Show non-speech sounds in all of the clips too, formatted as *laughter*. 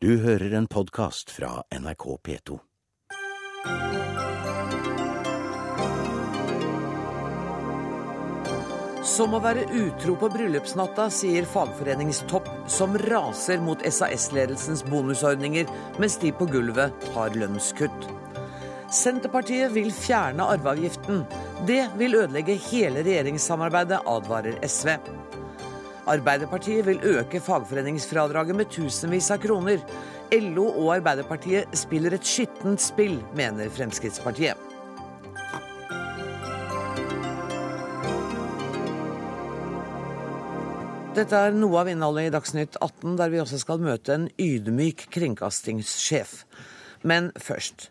Du hører en podkast fra NRK P2. Som å være utro på bryllupsnatta, sier fagforeningstopp, som raser mot SAS-ledelsens bonusordninger, mens de på gulvet tar lønnskutt. Senterpartiet vil fjerne arveavgiften. Det vil ødelegge hele regjeringssamarbeidet, advarer SV. Arbeiderpartiet vil øke fagforeningsfradraget med tusenvis av kroner. LO og Arbeiderpartiet spiller et skittent spill, mener Fremskrittspartiet. Dette er noe av innholdet i Dagsnytt 18, der vi også skal møte en ydmyk kringkastingssjef. Men først.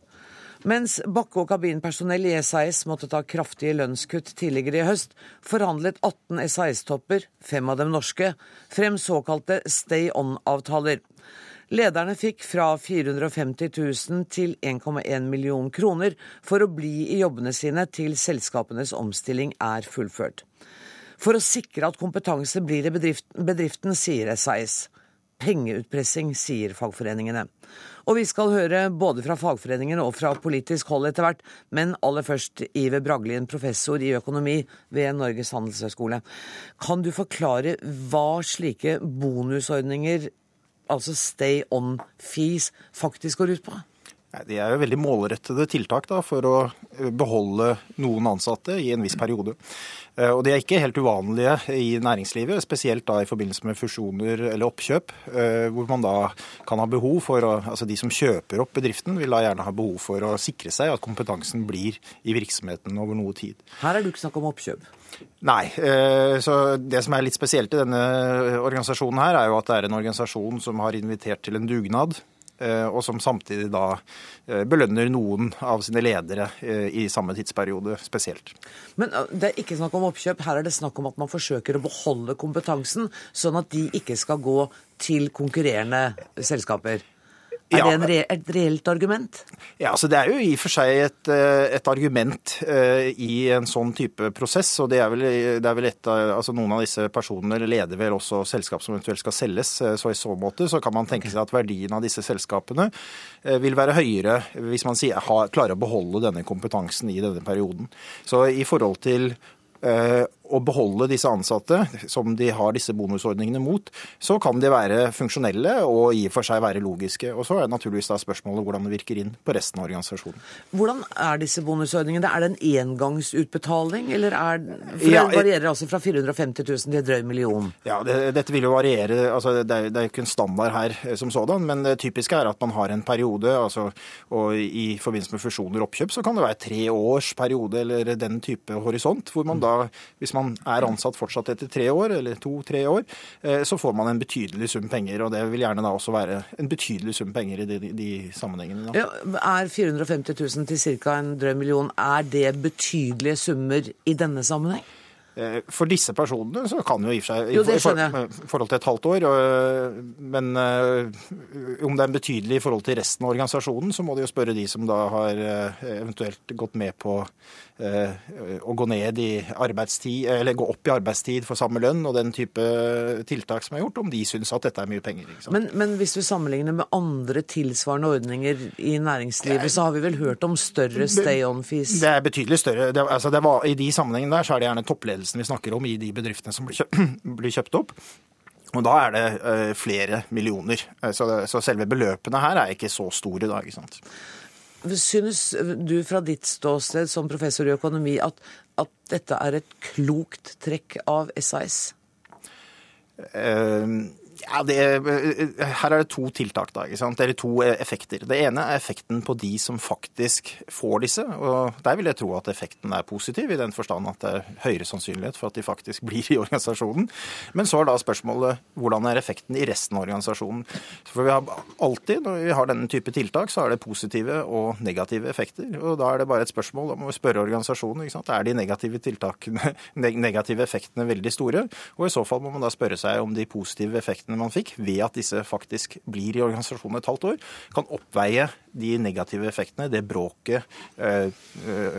Mens bakke- og kabinpersonell i SAS måtte ta kraftige lønnskutt tidligere i høst, forhandlet 18 SAS-topper, fem av dem norske, frem såkalte stay on-avtaler. Lederne fikk fra 450 000 til 1,1 million kroner for å bli i jobbene sine til selskapenes omstilling er fullført. For å sikre at kompetanse blir i bedriften, bedriften sier SAS. Pengeutpressing, sier fagforeningene. Og vi skal høre både fra fagforeninger og fra politisk hold etter hvert, men aller først Iver Braglien, professor i økonomi ved Norges handelshøyskole. Kan du forklare hva slike bonusordninger, altså stay on fees, faktisk går ut på? De er jo veldig målrettede tiltak da, for å beholde noen ansatte i en viss periode. Eh, og De er ikke helt uvanlige i næringslivet, spesielt da i forbindelse med fusjoner eller oppkjøp. eh, Hvor man da kan ha behov for altså De som kjøper opp bedriften, vil da gjerne ha behov for å sikre seg at kompetansen blir i virksomheten over noe tid. Her er det ikke snakk om oppkjøp. Nei. eh, så Det som er litt spesielt i denne organisasjonen, her, er jo at det er en organisasjon som har invitert til en dugnad. Eh, Og som samtidig da eh, belønner noen av sine ledere eh, i samme tidsperiode spesielt. Men det er ikke snakk om oppkjøp. Her er det snakk om at man forsøker å beholde kompetansen, sånn at de ikke skal gå til konkurrerende selskaper. Er Ja. det en re et reelt argument? Ja, altså Det er jo i og for seg et, eh, et argument uh, i en sånn type prosess. og det er vel, det er vel et altså Noen av disse personene leder vel også selskap som eventuelt skal selges. eh, Så i så måte så kan man tenke seg at verdien av disse selskapene uh, vil være høyere hvis man sier, ha, klarer å beholde denne kompetansen i denne perioden. Så i forhold til eh, å beholde disse ansatte, som de har disse bonusordningene mot, så kan de være funksjonelle og i og for seg være logiske. Og så er det naturligvis da spørsmålet hvordan det virker inn på resten av organisasjonen. Hvordan er disse bonusordningene? Er det en engangsutbetaling, eller er For Ja, det varierer altså fra 450 000 til drøy million. Ja, det, Dette vil jo variere. altså Det er er ikke en standard her eh, som sådan, men det typiske er at man har en periode. altså og I forbindelse med fusjoner og oppkjøp så kan det være tre års periode eller den type horisont, hvor man da, hvis man er ansatt fortsatt etter tre år, eller to-tre år, eh, så får man en betydelig sum penger. Og det vil gjerne da også være en betydelig sum penger i de, de sammenhengene. Ja, er 450 000 til ca. en drøy million, er det betydelige summer i denne sammenheng? Eh, For disse personene så kan jo i og for seg Jo, i forhold til et halvt år, men eh, om det er en betydelig i forhold til resten av organisasjonen, så må de jo spørre de som da har eventuelt gått med på å gå ned i arbeidstid, eller gå opp i arbeidstid for samme lønn og den type tiltak som er gjort, om de syns at dette er mye penger. Men, men hvis du sammenligner med andre tilsvarende ordninger i næringslivet, så har vi vel hørt om større stay on-fees? Det er betydelig større. Det, altså det var, I de sammenhengene der så er det gjerne toppledelsen vi snakker om i de bedriftene som blir kjøpt, *clears throat* blir kjøpt opp. Og da er det eh, flere millioner. Eh, Så, det, så selve beløpene her er ikke så store da, ikke sant. Synes du fra ditt ståsted som professor i økonomi at, at dette er et klokt trekk av SAS? Eh, Ja, det, her er det to tiltak, da. Eller to eh, effekter. Det ene er effekten på de som faktisk får disse. og Der vil jeg tro at effekten er positiv, i den forstand at det er høyere sannsynlighet for at de faktisk blir i organisasjonen. Men så er da spørsmålet hvordan er effekten i resten av organisasjonen. For vi har alltid, når vi har denne type tiltak, så er det positive og negative effekter. Og da er det bare et spørsmål om å spørre organisasjonen. Er de negative tiltakene, *laughs* negative effektene veldig store? Og i så fall må man da spørre seg om de positive effektene effektene man fikk ved at disse faktisk blir i organisasjonen et halvt år, kan oppveie de negative effektene, det bråket eh,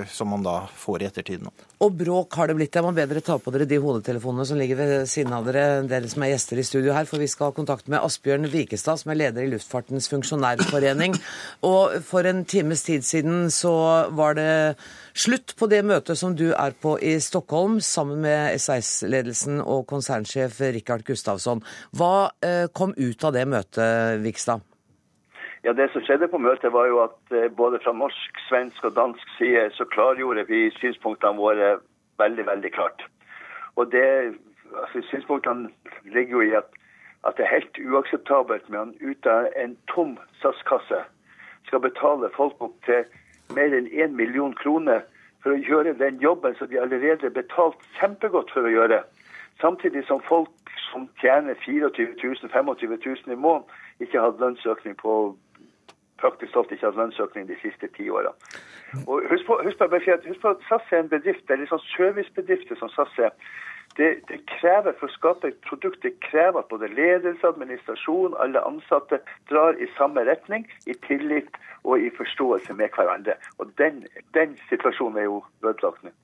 som man da får i ettertid nå. Og bråk har det blitt. Jeg må bedre ta på dere de hodetelefonene som ligger ved siden av dere, dere som er gjester i studio her, for vi skal ha kontakt med Asbjørn Vikestad, som er leder i Luftfartens funksjonærforening. Og for en times tid siden så var det slutt på det møtet som du er på i Stockholm, sammen med SAS-ledelsen og konsernsjef Rikard Gustavsson. Hva eh, kom ut av det møtet, Vikstad? Ja, Det som skjedde på møtet, var jo at eh, både fra norsk, svensk og dansk side så klargjorde vi synspunktene våre veldig, veldig klart. Og det, altså Synspunktene ligger jo i at, at det er helt uakseptabelt med han ut av en tom SAS-kasse skal betale folk opp til mer enn én million kroner for å gjøre den jobben som de allerede er betalt kjempegodt for å gjøre. Samtidig som folk som tjener 24 000, 25 000 i måneden, ikke har hatt lønnsøkning på praktisk talt ikke hatt lønnsøkning de siste ti årene. Husk husk husk på at SAS er en bedrift, det er en sånn servicebedrifter som SAS er. Det, det, krever For å skape et produkt det krever at både ledelse, administrasjon, alle ansatte drar i samme retning, i tillit og i forståelse med hverandre. Og Den, den situasjonen er jo ødelagt nå.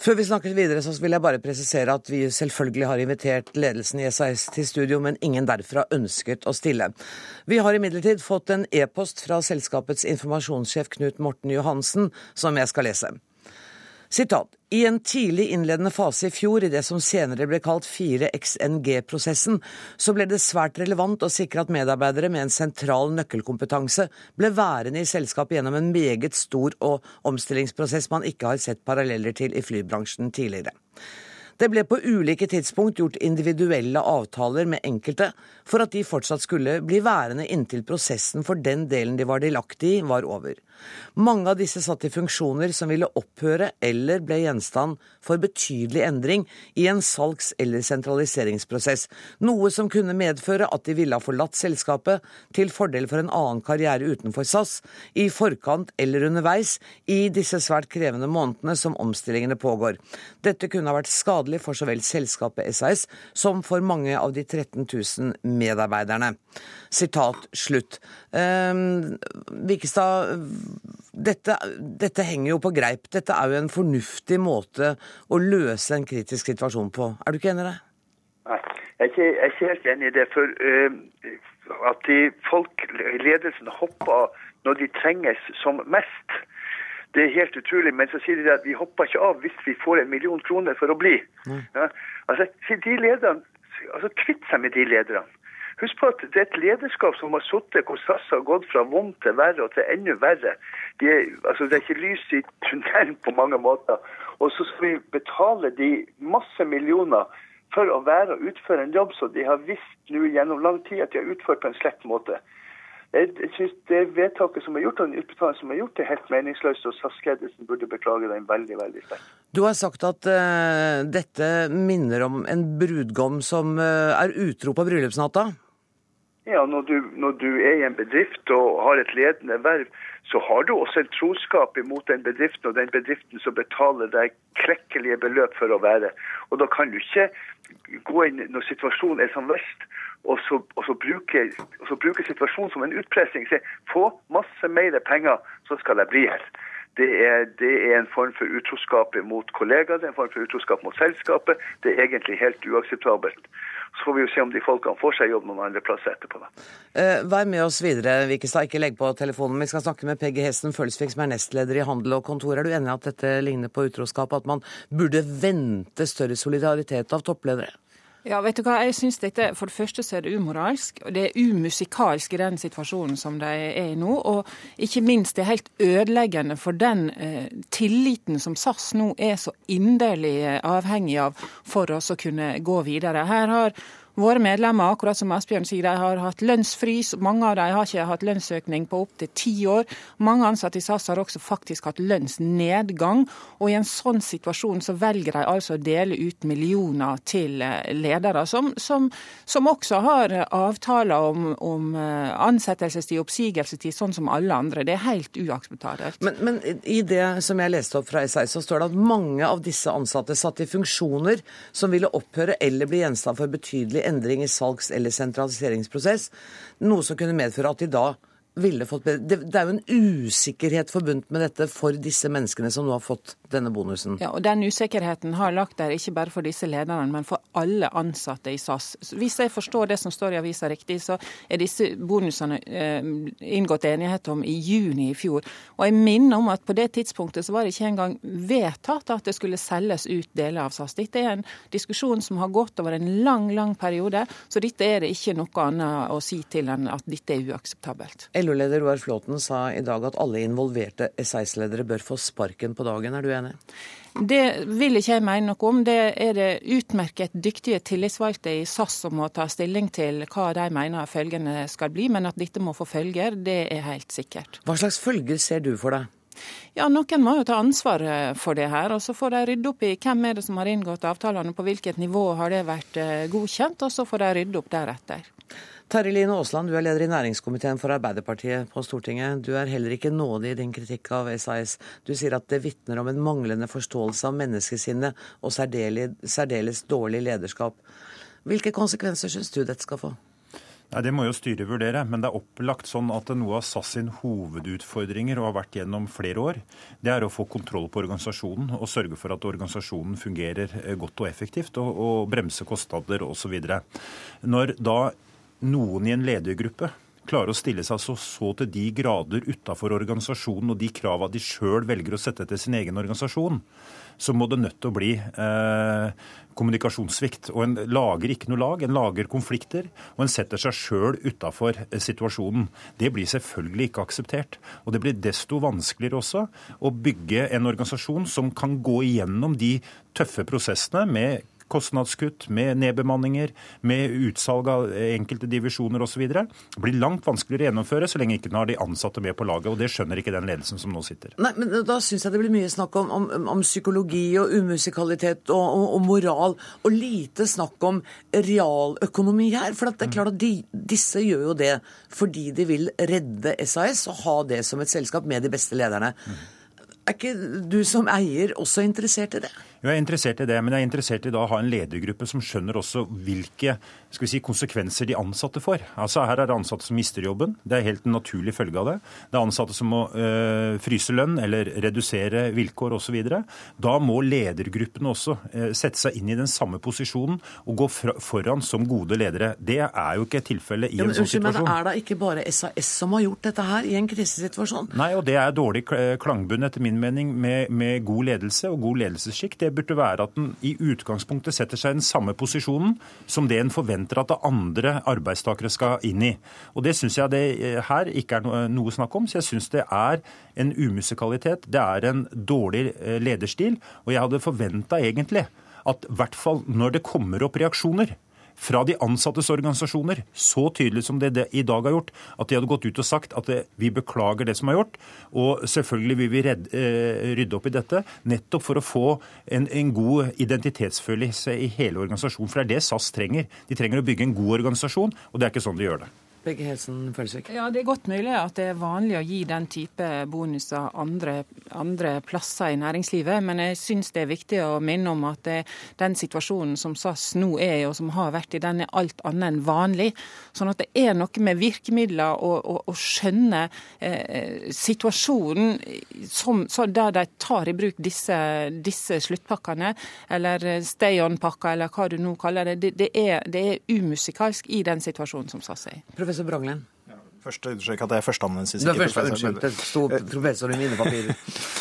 Før vi snakker videre, så vil jeg bare presisere at vi selvfølgelig har invitert ledelsen i SAS til studio, men ingen derfra ønsket å stille. Vi har imidlertid fått en e-post fra selskapets informasjonssjef Knut Morten Johansen, som jeg skal lese. Sitat. I en tidlig innledende fase i fjor, i det som senere ble kalt 4XNG-prosessen, så ble det svært relevant å sikre at medarbeidere med en sentral nøkkelkompetanse ble værende i selskapet gjennom en meget stor og omstillingsprosess man ikke har sett paralleller til i flybransjen tidligere. Det ble på ulike tidspunkt gjort individuelle avtaler med enkelte for at de fortsatt skulle bli værende inntil prosessen for den delen de var delaktig i, var over. Mange av disse satt i funksjoner som ville opphøre eller ble gjenstand for betydelig endring i en salgs- eller sentraliseringsprosess, noe som kunne medføre at de ville ha forlatt selskapet til fordel for en annen karriere utenfor SAS, i forkant eller underveis i disse svært krevende månedene som omstillingene pågår. Dette kunne ha vært skadelig for så vel selskapet SAS som for mange av de 13 000 medarbeiderne. Sitat slutt. Vikestad, dette, dette, henger jo på greip. Dette er jo en fornuftig måte å løse en kritisk situasjon på. Er du ikke enig i det? Nei, jeg er ikke, jeg er ikke helt enig i det. For uh, at de folk, ledelsen hopper når de trenges som mest, det er helt utrolig. Men så sier de at vi hopper ikke av hvis vi får en million kroner for å bli. Mm. Ja, altså, de lederne, altså Kvitt seg med de lederne. Husk på at det er et lederskap som har sittet hvor SAS har gått fra vondt til verre og til enda verre. De er, altså det er ikke lys i tunnelen på mange måter. Og så skal vi betale de masse millioner for å være og utføre en jobb som de har visst nå gjennom lang tid at de har utført på en slett måte. Jeg synes Det vedtaket som er gjort, og den utbetalingen som er gjort, er helt meningsløst, og SAS-ledelsen burde beklage den veldig veldig sterkt. Du har sagt at uh, dette minner om en brudgom som uh, er utro på bryllupsnatta? Ja, når du, når du, er i en bedrift og har et ledende verv, så har du også en troskap imot den bedriften og den bedriften som betaler deg krekkelige beløp for å være. Og da kan du ikke gå inn når situasjonen er som verst, og så, og så, bruke, og så bruke, situasjonen som en utpressing. Se, få masse mer penger, så skal jeg bli her. Det er, det er, en form for utroskap mot kollegaer, det er en form for utroskap mot selskapet. Det er egentlig helt uakseptabelt. Så får vi jo se om de folkene får seg jobb noen andre plasser etterpå. Da. Uh, vær med oss videre, Vikestad. Ikke legg på telefonen. Vi skal snakke med Peggy Hesten Følsvik, som er nestleder i Handel og Kontor. Er du enig i at dette ligner på utroskap? At man burde vente større solidaritet av toppledere? Ja, vet du hva, jeg synes dette, For det første så er det umoralsk, og det er umusikalsk i den situasjonen som de er i nå. Og ikke minst det er helt ødeleggende for den eh, tilliten som SAS nå er så inderlig eh, avhengig av for oss å kunne gå videre. Her har Våre medlemmer akkurat som Asbjørn sier, de har hatt lønnsfrys. Mange av dem har ikke hatt lønnsøkning på opptil ti år. Mange ansatte i SAS har også faktisk hatt lønnsnedgang. Og i en sånn situasjon så velger de altså å dele ut millioner til eh, ledere, som, som, som også har avtaler om, om eh, ansettelsestid, oppsigelsestid, sånn som alle andre. Det er helt uakseptabelt. Men, men, i det som jeg leste opp fra SI, så står det at mange av disse ansatte satt i funksjoner som ville opphøre eller bli gjenstand for betydelig endring i salgs- eller sentraliseringsprosess, noe som kunne medføre at de da ville fått bedre det, det er jo en usikkerhet forbundet med dette for disse menneskene som nå har fått denne bonusen. Ja, og Den usikkerheten har lagt der ikke bare for disse lederne, men for alle ansatte i SAS. Hvis jeg forstår det som står i avisa riktig, så er disse bonusene eh, inngått enighet om i juni i fjor. Og jeg minner om at på det tidspunktet så var det ikke engang vedtatt at det skulle selges ut deler av SAS. Dette er en diskusjon som har gått over en lang, lang periode, så dette er det ikke noe annet å si til enn at dette er uakseptabelt. LO-leder Roar Flåten sa i dag at alle involverte S6-ledere bør få sparken på dagen. Er du enig? Det vil ikke jeg mene noe om. Det er det utmerket dyktige tillitsvalgte i SAS som må ta stilling til hva de mener følgende skal bli, men at dette må få følger, det er helt sikkert. Hva slags følger ser du for deg? Ja, Noen må jo ta ansvar for det her, og så får de rydde opp i hvem er det som har inngått avtalene, på hvilket nivå har det vært eh, godkjent, og så får de rydde opp deretter. Terje Line Aasland, du er leder i næringskomiteen for Arbeiderpartiet på Stortinget. Du er heller ikke nådig i din kritikk av SAS. Du sier at det vitner om en manglende forståelse av menneskesinnet og særdeles, dårlig lederskap. Hvilke konsekvenser syns du dette skal få? Nei, Det må jo styret vurdere, men det er opplagt sånn at noe av SAS sin hovedutfordringer, og har vært gjennom flere år, det er å få kontroll på organisasjonen og sørge for at organisasjonen fungerer godt og effektivt, og, og bremse kostnader osv. Når da noen i en ledergruppe klarer å stille seg så, så til de grader utafor organisasjonen og de krava de sjøl velger å sette til sin egen organisasjon, så må det nødt til å bli eh, kommunikasjonssvikt. Og En lager ikke noe lag, en lager konflikter, og en setter seg sjøl utafor eh, situasjonen. Det blir selvfølgelig ikke akseptert. Og det blir desto vanskeligere også å bygge en organisasjon som kan gå igjennom de tøffe prosessene med kostnadskutt, med nedbemanninger, med utsalg av enkelte divisjoner osv. blir langt vanskeligere å gjennomføre så lenge ikke den har de ansatte med på laget. og Det skjønner ikke den ledelsen som nå sitter. Nei, men Da syns jeg det blir mye snakk om, om, om psykologi og umusikalitet og, og, og, moral, og lite snakk om realøkonomi her. For det er klart at de, disse gjør jo det fordi de vil redde SAS og ha det som et selskap med de beste lederne. Er ikke du som eier også interessert i det? Jo, jeg er interessert i det, men jeg er interessert i da å ha en ledergruppe som skjønner også hvilke skal vi si, konsekvenser de ansatte får. Altså Her er det ansatte som mister jobben. Det er helt en naturlig følge av det. Det er ansatte som må øh, fryse lønn eller redusere vilkår osv. Da må ledergruppene også øh, sette seg inn i den samme posisjonen og gå fra, foran som gode ledere. Det er jo ikke tilfellet i ja, men, en sånn situasjon. Men er det ikke bare SAS som har gjort dette her i en krisesituasjon? Nei, og det er dårlig klangbunn etter min mening med, med god ledelse og god ledelsesskikk. Det burde være at den i utgangspunktet setter seg i den samme posisjonen som det en forventer at andre arbeidstakere skal inn i. Og Det syns jeg det eh, her ikke er noe snakk om. Så jeg syns det er en umusikalitet. Det er en dårlig eh, lederstil. Og jeg hadde forventa egentlig at i hvert fall når det kommer opp reaksjoner fra de ansattes organisasjoner, så tydelig som det i dag har gjort, at de hadde gått ut og sagt at det, vi beklager det som er gjort, og selvfølgelig vil vi redde, eh, rydde opp i dette, nettopp for å få en, en god identitetsfølelse i hele organisasjonen. For det er det SAS trenger. De trenger å bygge en god organisasjon, og det er ikke sånn de gjør det. Begge Helsen Følsvik. Ja, Det er godt mulig at det er vanlig å gi den type bonuser andre, andre plasser i næringslivet, men jeg syns det er viktig å minne om at det, den situasjonen som SAS nå er i, og som har vært i, den er alt annet enn vanlig. Sånn at det er noe med virkemidler og å skjønne eh, situasjonen som, der de tar i bruk disse, disse sluttpakkene, eller stay on-pakka, eller hva du nå kaller det. Det, det, er, det er umusikalsk i den situasjonen som SAS er i professor Branglen? Først understreke at det er førsteamanuensis. Det, første, unnskyld, det sto professor i mine papirer.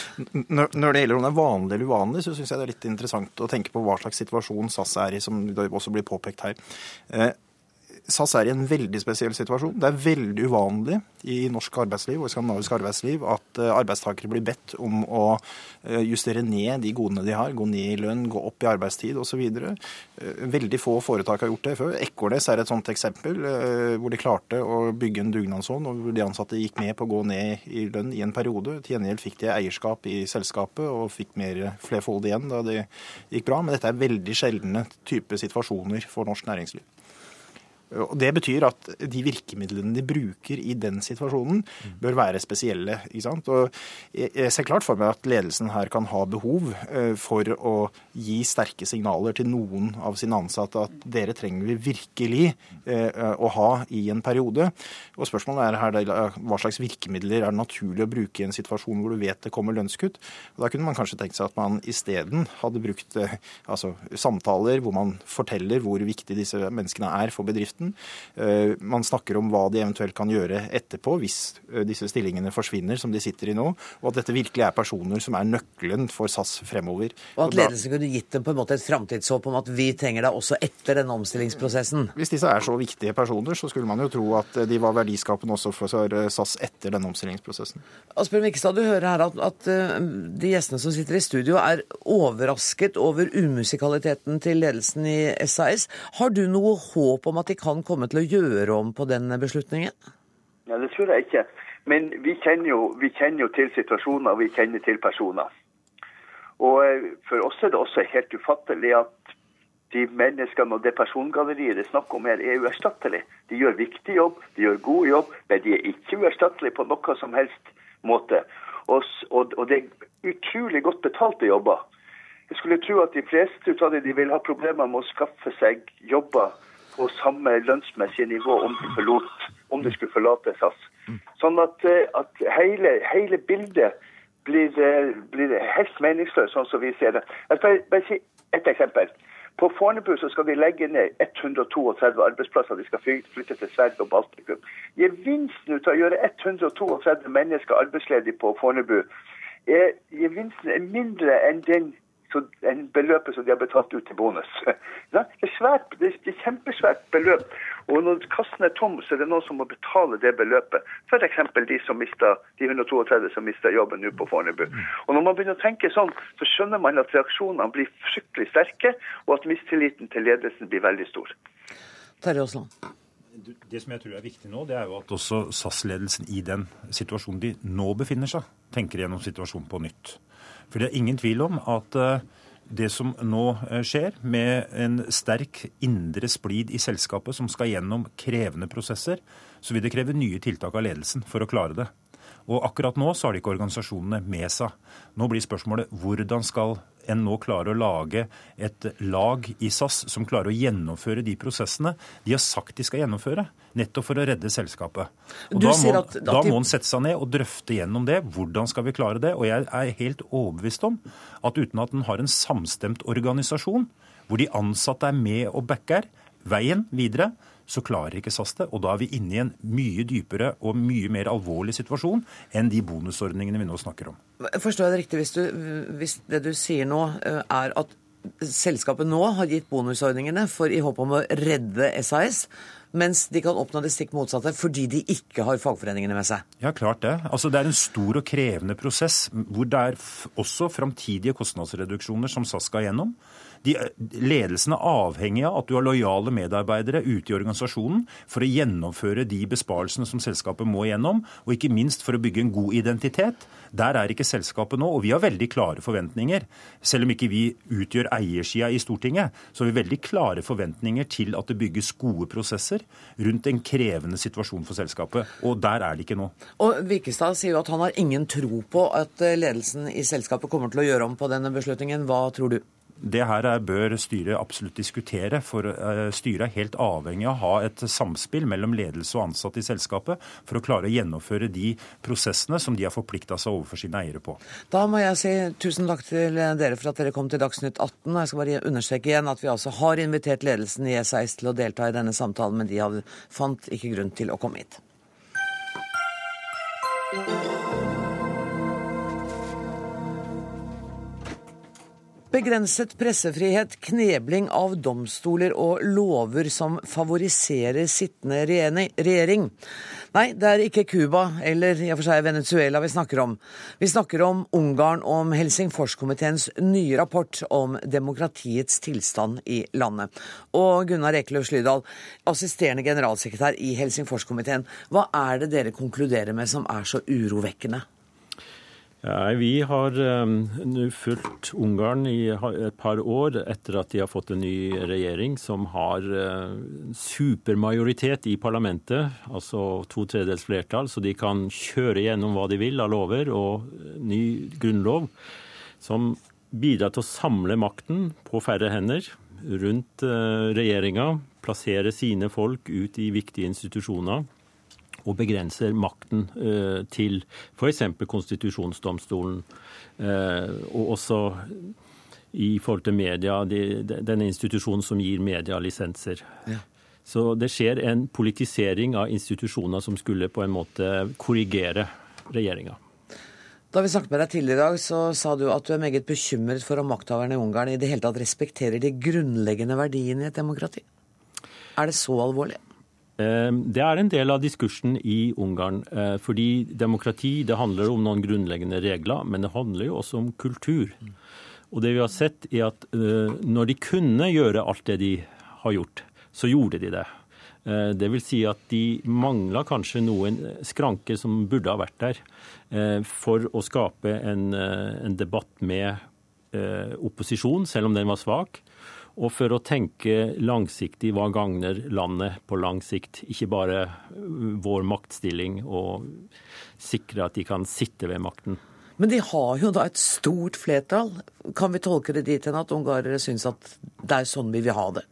*laughs* Når det gjelder om det er vanlig eller uvanlig, så syns jeg det er litt interessant å tenke på hva slags situasjon SAS er i, som også blir påpekt her. SAS er i en veldig spesiell situasjon. Det er veldig uvanlig i norsk arbeidsliv og skandinavisk arbeidsliv at eh, arbeidstakere blir bedt om å eh, justere ned de godene de har, gå ned i lønn, gå opp i arbeidstid osv. Eh, veldig få foretak har gjort det før. Ekornes er et sånt eksempel, hvor de klarte å bygge en dugnadsånd, og hvor de ansatte gikk med på å gå ned i lønn i en periode. Til gjengjeld fikk de eierskap i selskapet og fikk mer flerfold igjen da det gikk bra. Men dette er veldig sjeldne type situasjoner for norsk næringsliv. Og Det betyr at de virkemidlene de bruker i den situasjonen, bør være spesielle. ikke sant? Og Jeg ser klart for meg at ledelsen her kan ha behov eh, for å gi sterke signaler til noen av sine ansatte at dere trenger vi virkelig eh, å ha i en periode. Og Spørsmålet er her hva slags virkemidler er det naturlig å bruke i en situasjon hvor du vet det kommer lønnskutt. Og Da kunne man kanskje tenkt seg at man isteden hadde brukt eh, altså, samtaler hvor man forteller hvor viktig disse menneskene er for bedriften. Eh, man snakker om hva de eventuelt kan gjøre etterpå hvis eh, disse stillingene forsvinner, som de sitter i nå. Og at dette virkelig er personer som er nøkkelen for SAS fremover. Og at ledelsen kunne gitt dem på en måte et framtidshåp om at vi trenger deg også etter denne omstillingsprosessen? Hvis disse er så viktige personer, så skulle man jo tro at de var verdiskapende også for SAS etter denne omstillingsprosessen. Asbjørn Mikstad, du hører her at, at eh, de gjestene som sitter i studio er overrasket over umusikaliteten til ledelsen i SAS. Har du noe håp om at de kan komme til å gjøre om på den beslutningen? Ja, Det tror jeg ikke. Men vi kjenner jo, vi kjenner jo til situasjoner, vi kjenner til personer. Og eh, For oss er det også helt ufattelig at de menneskene og det persongalleriet det er snakk om her, er uerstattelig. De gjør viktig jobb, de gjør god jobb, men de er ikke uerstattelige på noe som helst måte. Og, og, og det er utrolig godt betalte jobber. Jeg skulle tro at de fleste av dem de vil ha problemer med å skaffe seg jobber på samme lønnsmessige nivå om de, forlot, om de skulle forlate SAS. Sånn at, eh, at hele, hele, bildet blir, eh, blir, helt meningsløst, sånn som vi ser det. Jeg skal bare si ett eksempel. På Fornebu så skal de legge ned 132 arbeidsplasser. De skal flytte til Sverige og Baltikum. Gevinsten ut av å gjøre 132 mennesker arbeidsledige på Fornebu er, gevinsten er mindre enn den enn beløpet som de har betalt ut til bonus. *laughs* Det er, svært, det er kjempesvært beløp. Og når kassen er tom, så er det noen som må betale det beløpet. F.eks. de som mistet, de 132 som mista jobben nå på Fornebu. Og når man begynner å tenke sånn, så skjønner man at reaksjonene blir fryktelig sterke, og at mistilliten til ledelsen blir veldig stor. Terje Aasland. Det som jeg tror er viktig nå, det er jo at også SAS-ledelsen i den situasjonen de nå befinner seg, tenker gjennom situasjonen på nytt. For det er ingen tvil om at eh, det som nå eh, skjer, med en sterk indre splid i selskapet som skal gjennom krevende prosesser, så vil det kreve nye tiltak av ledelsen for å klare det. Og akkurat nå så har de ikke organisasjonene med seg. Nå blir spørsmålet hvordan skal en nå klarer å lage et lag i SAS som klarer å gjennomføre de prosessene de har sagt de skal gjennomføre, nettopp for å redde selskapet. Og da må, at, at da må en sette seg ned og drøfte gjennom det. Hvordan skal vi klare det? Og jeg er helt overbevist om at uten at en har en samstemt organisasjon, hvor de ansatte er med og backer veien videre, så klarer ikke SAS det. Og da er vi inne i en mye dypere og mye mer alvorlig situasjon enn de bonusordningene vi nå snakker om. Forstår jeg det riktig hvis, du, hvis det du sier nå eh, er at selskapet nå har gitt bonusordningene for i håp om å redde SAS, mens de kan oppnå det stikk motsatte fordi de ikke har fagforeningene med seg? Ja, klart det. Altså, det er en stor og krevende prosess hvor det er også framtidige kostnadsreduksjoner som SAS skal gjennom. De, ledelsen er avhengig av at du har lojale medarbeidere ute i organisasjonen for å gjennomføre de besparelsene som selskapet må gjennom, og ikke minst for å bygge en god identitet. Der er ikke selskapet nå, og vi har veldig klare forventninger. Selv om ikke vi utgjør eiersida i Stortinget, så har vi veldig klare forventninger til at det bygges gode prosesser rundt en krevende situasjon for selskapet. Og der er det ikke nå. Og Vikestad sier jo at han har ingen tro på at ledelsen i selskapet kommer til å gjøre om på denne beslutningen. Hva tror du? Det her bør styret absolutt diskutere. for eh, Styret er helt avhengig av å ha et samspill mellom ledelse og ansatte i selskapet for å klare å gjennomføre de prosessene som de har forplikta seg overfor sine eiere på. Da må jeg si tusen takk til dere for at dere kom til Dagsnytt 18. og Jeg skal bare understreke igjen at vi altså har invitert ledelsen i S6 til å delta i denne samtalen, men de hadde, fant ikke grunn til å komme hit. Begrenset pressefrihet, knebling av domstoler og lover som favoriserer sittende regjering. Nei, det er ikke Cuba eller i og for seg Venezuela vi snakker om. Vi snakker om Ungarn og om Helsingforskomiteens nye rapport om demokratiets tilstand i landet. Og Gunnar Ekeløv Slydal, assisterende generalsekretær i Helsingforskomiteen. Hva er det dere konkluderer med som er så urovekkende? Nei, Vi har um, nå fulgt Ungarn i et par år etter at de har fått en ny regjering som har uh, supermajoritet i parlamentet, altså to tredjedels flertall, så de kan kjøre gjennom hva de vil av lover og ny grunnlov, som bidrar til å samle makten på færre hender rundt uh, regjeringa, plassere sine folk ut i viktige institusjoner og begrenser makten eh, til f.eks. konstitusjonsdomstolen. Eh, og også i forhold til media, de, denne institusjonen som gir media lisenser. Ja. Så det skjer en politisering av institusjoner som skulle på en måte korrigere regjeringa. Da vi snakket med deg tidligere i dag, så sa du at du er meget bekymret for om makthaverne i Ungarn i det hele tatt respekterer de grunnleggende verdiene i et demokrati. Er det så alvorlig? Ehm, det er en del av diskursen i Ungarn. Eh, fordi demokrati det handler om noen grunnleggende regler, men det handler jo også om kultur. Og det vi har sett er at eh, når de kunne gjøre alt det de har gjort, så gjorde de det. Eh, det vil si at de mangla kanskje noen skranker som burde ha vært der, for å skape en, en debatt med opposisjon, selv om den var svak og for å tenke langsiktig hva gagner landet på lang sikt. Ikke bare vår maktstilling og sikre at de kan sitte ved makten. Men de har jo da et stort flertall. Kan vi tolke det dit hen at ungarere syns at det er sånn vi vil ha det?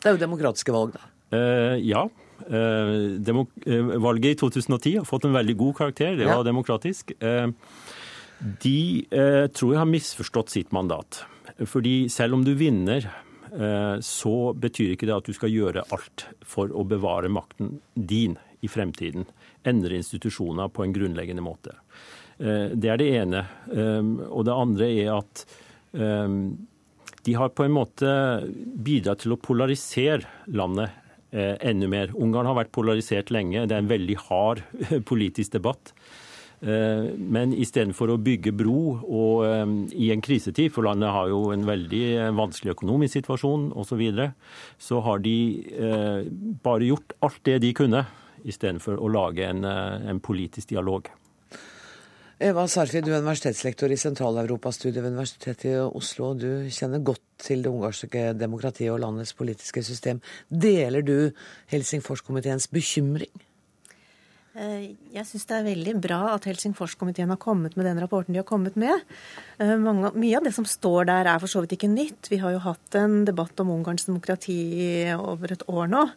Det er jo demokratiske valg, da. Uh, ja. Uh, uh, valget i 2010 har fått en veldig god karakter. Det var ja. demokratisk. de tror jeg har misforstått sitt mandat. Fordi selv om du vinner så betyr ikke det at du skal gjøre alt for å bevare makten din i fremtiden. Endre institusjoner på en grunnleggende måte. Eh, det er det ene. Eh, og det andre er at de har på en måte bidratt til å polarisere landet enda mer. Ungarn har vært polarisert lenge. Det er en veldig hard *laughs* politisk debatt. Eh, men istedenfor å bygge bro og eh, i en krisetid, for landet har jo en veldig eh, vanskelig økonomisk situasjon osv., så, videre, så har de bare gjort alt det de kunne, istedenfor å lage en, en politisk dialog. Eva Sarfi, du er universitetslektor i Sentral-Europastudiet ved Universitetet i Oslo. Du kjenner godt til det ungarske demokratiet og landets politiske system. Deler du Helsingforskomiteens bekymring? Eh, jeg syns det er veldig bra at Helsingforskomiteen har kommet med den rapporten de har kommet med. Eh, mange, mye av det som står der er for så vidt ikke nytt. Vi har jo hatt en debatt om Ungarns demokrati over et år nå.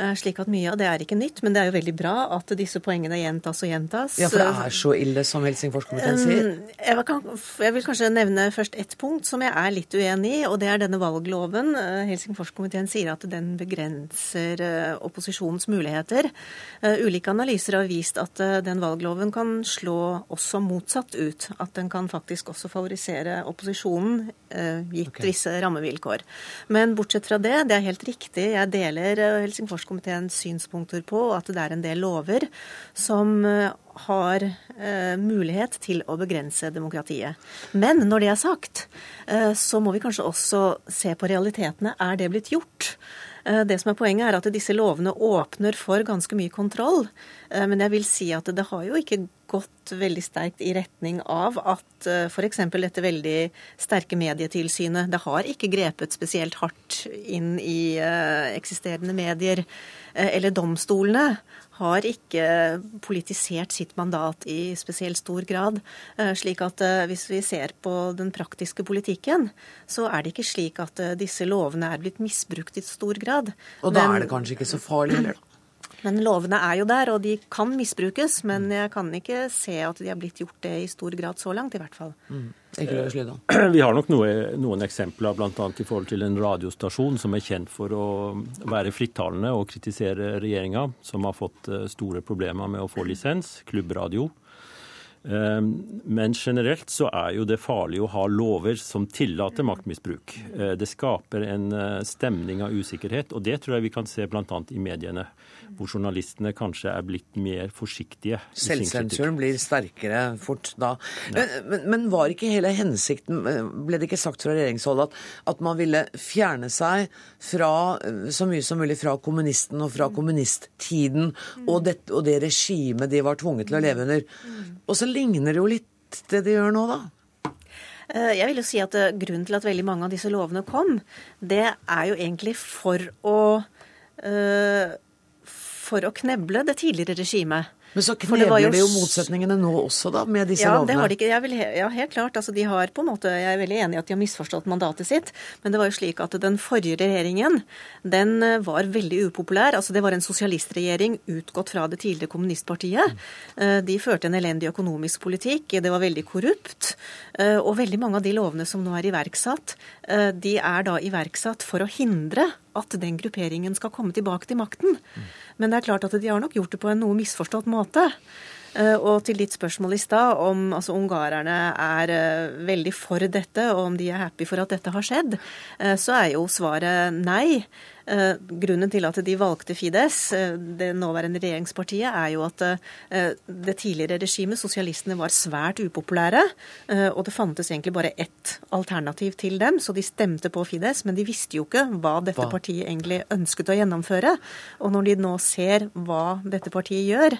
Eh, slik at mye av det er ikke nytt, men det er jo veldig bra at disse poengene gjentas og gjentas. Ja, For det er så ille som Helsingforskomiteen sier? Jeg, vil kanskje nevne først ett punkt som jeg er litt uenig i, og det er denne valgloven. Helsingforskomiteen sier at den begrenser opposisjonens muligheter. Ulike analyser har vist at den valgloven kan slå også motsatt ut. At den kan faktisk også favorisere opposisjonen, gitt okay. visse rammevilkår. Men bortsett fra det, det er helt riktig, jeg deler Helsingforskomiteens synspunkter på, at det er en del lover som eh, har eh, mulighet til å begrense demokratiet. Men når det er sagt, eh, så må vi kanskje også se på realitetene. Er det blitt gjort? Eh, det som er Poenget er at disse lovene åpner for ganske mye kontroll. Eh, men jeg vil si at det har jo ikke gått veldig sterkt i retning av at eh, f.eks. dette veldig sterke medietilsynet det har ikke grepet spesielt hardt inn i eksisterende medier. Eller domstolene har ikke politisert sitt mandat i spesielt stor grad. Slik at hvis vi ser på den praktiske politikken, så er det ikke slik at disse lovene er blitt misbrukt i stor grad. Og da men, er det kanskje ikke så farlig heller, da? Men lovene er jo der, og de kan misbrukes. Men jeg kan ikke se at de har blitt gjort det i stor grad så langt, i hvert fall. Mm. *clears throat* Vi har nok noe, noen eksempler, bl.a. i forhold til en radiostasjon som er kjent for å være frittalende og kritisere regjeringa, som har fått eh, store problemer med å få lisens, klubbradio. Ehm, men generelt så er jo det farlig å ha lover som tillater maktmisbruk. Eh, det skaper en eh, stemning av usikkerhet, og det tror jeg vi kan se bl.a. i mediene hvor journalistene kanskje er blitt mer forsiktige. Selvsensuren blir sterkere fort da. Ja. Men, men, var ikke hele hensikten, ble det ikke sagt fra regjeringshold, at, at, man ville fjerne seg fra så mye som mulig fra kommunisten og fra kommunisttiden og det, og det regimet de var tvunget til å leve under? Og så ligner det jo litt det de gjør nå, da? Eh, jeg vil jo si at eh, Grunnen til at veldig mange av disse lovene kom, det er jo egentlig for å For å kneble det tidligere regimet. Men så knebler jo... de jo motsetningene nå også, da, med disse ja, lovene? Det har de ikke. Vil, ja, helt klart. Altså, de har på en måte, Jeg er veldig enig i at de har misforstått mandatet sitt. Men det var jo slik at den forrige regjeringen den eh, var veldig upopulær. Altså, Det var en sosialistregjering utgått fra det tidligere kommunistpartiet. Mm. De førte en elendig økonomisk politikk. Det var veldig korrupt. Eh, og veldig mange av de lovene som nå er iverksatt, de er da iverksatt for å hindre at den grupperingen skal komme tilbake til makten. Men det er klart at de har nok gjort det på en noe misforstått måte. Eh, og til ditt spørsmål i stad om altså, ungarerne er uh, veldig for dette, og om de er happy for at dette har skjedd, uh, så er jo svaret nei. Uh, grunnen til at de valgte Fides, det nåværende regjeringspartiet, er jo at det tidligere regimet, sosialistene, var svært upopulære. Og det fantes egentlig bare ett alternativ til dem, så de stemte på Fides. Men de visste jo ikke hva dette partiet egentlig ønsket å gjennomføre. Og når de nå ser hva dette partiet gjør,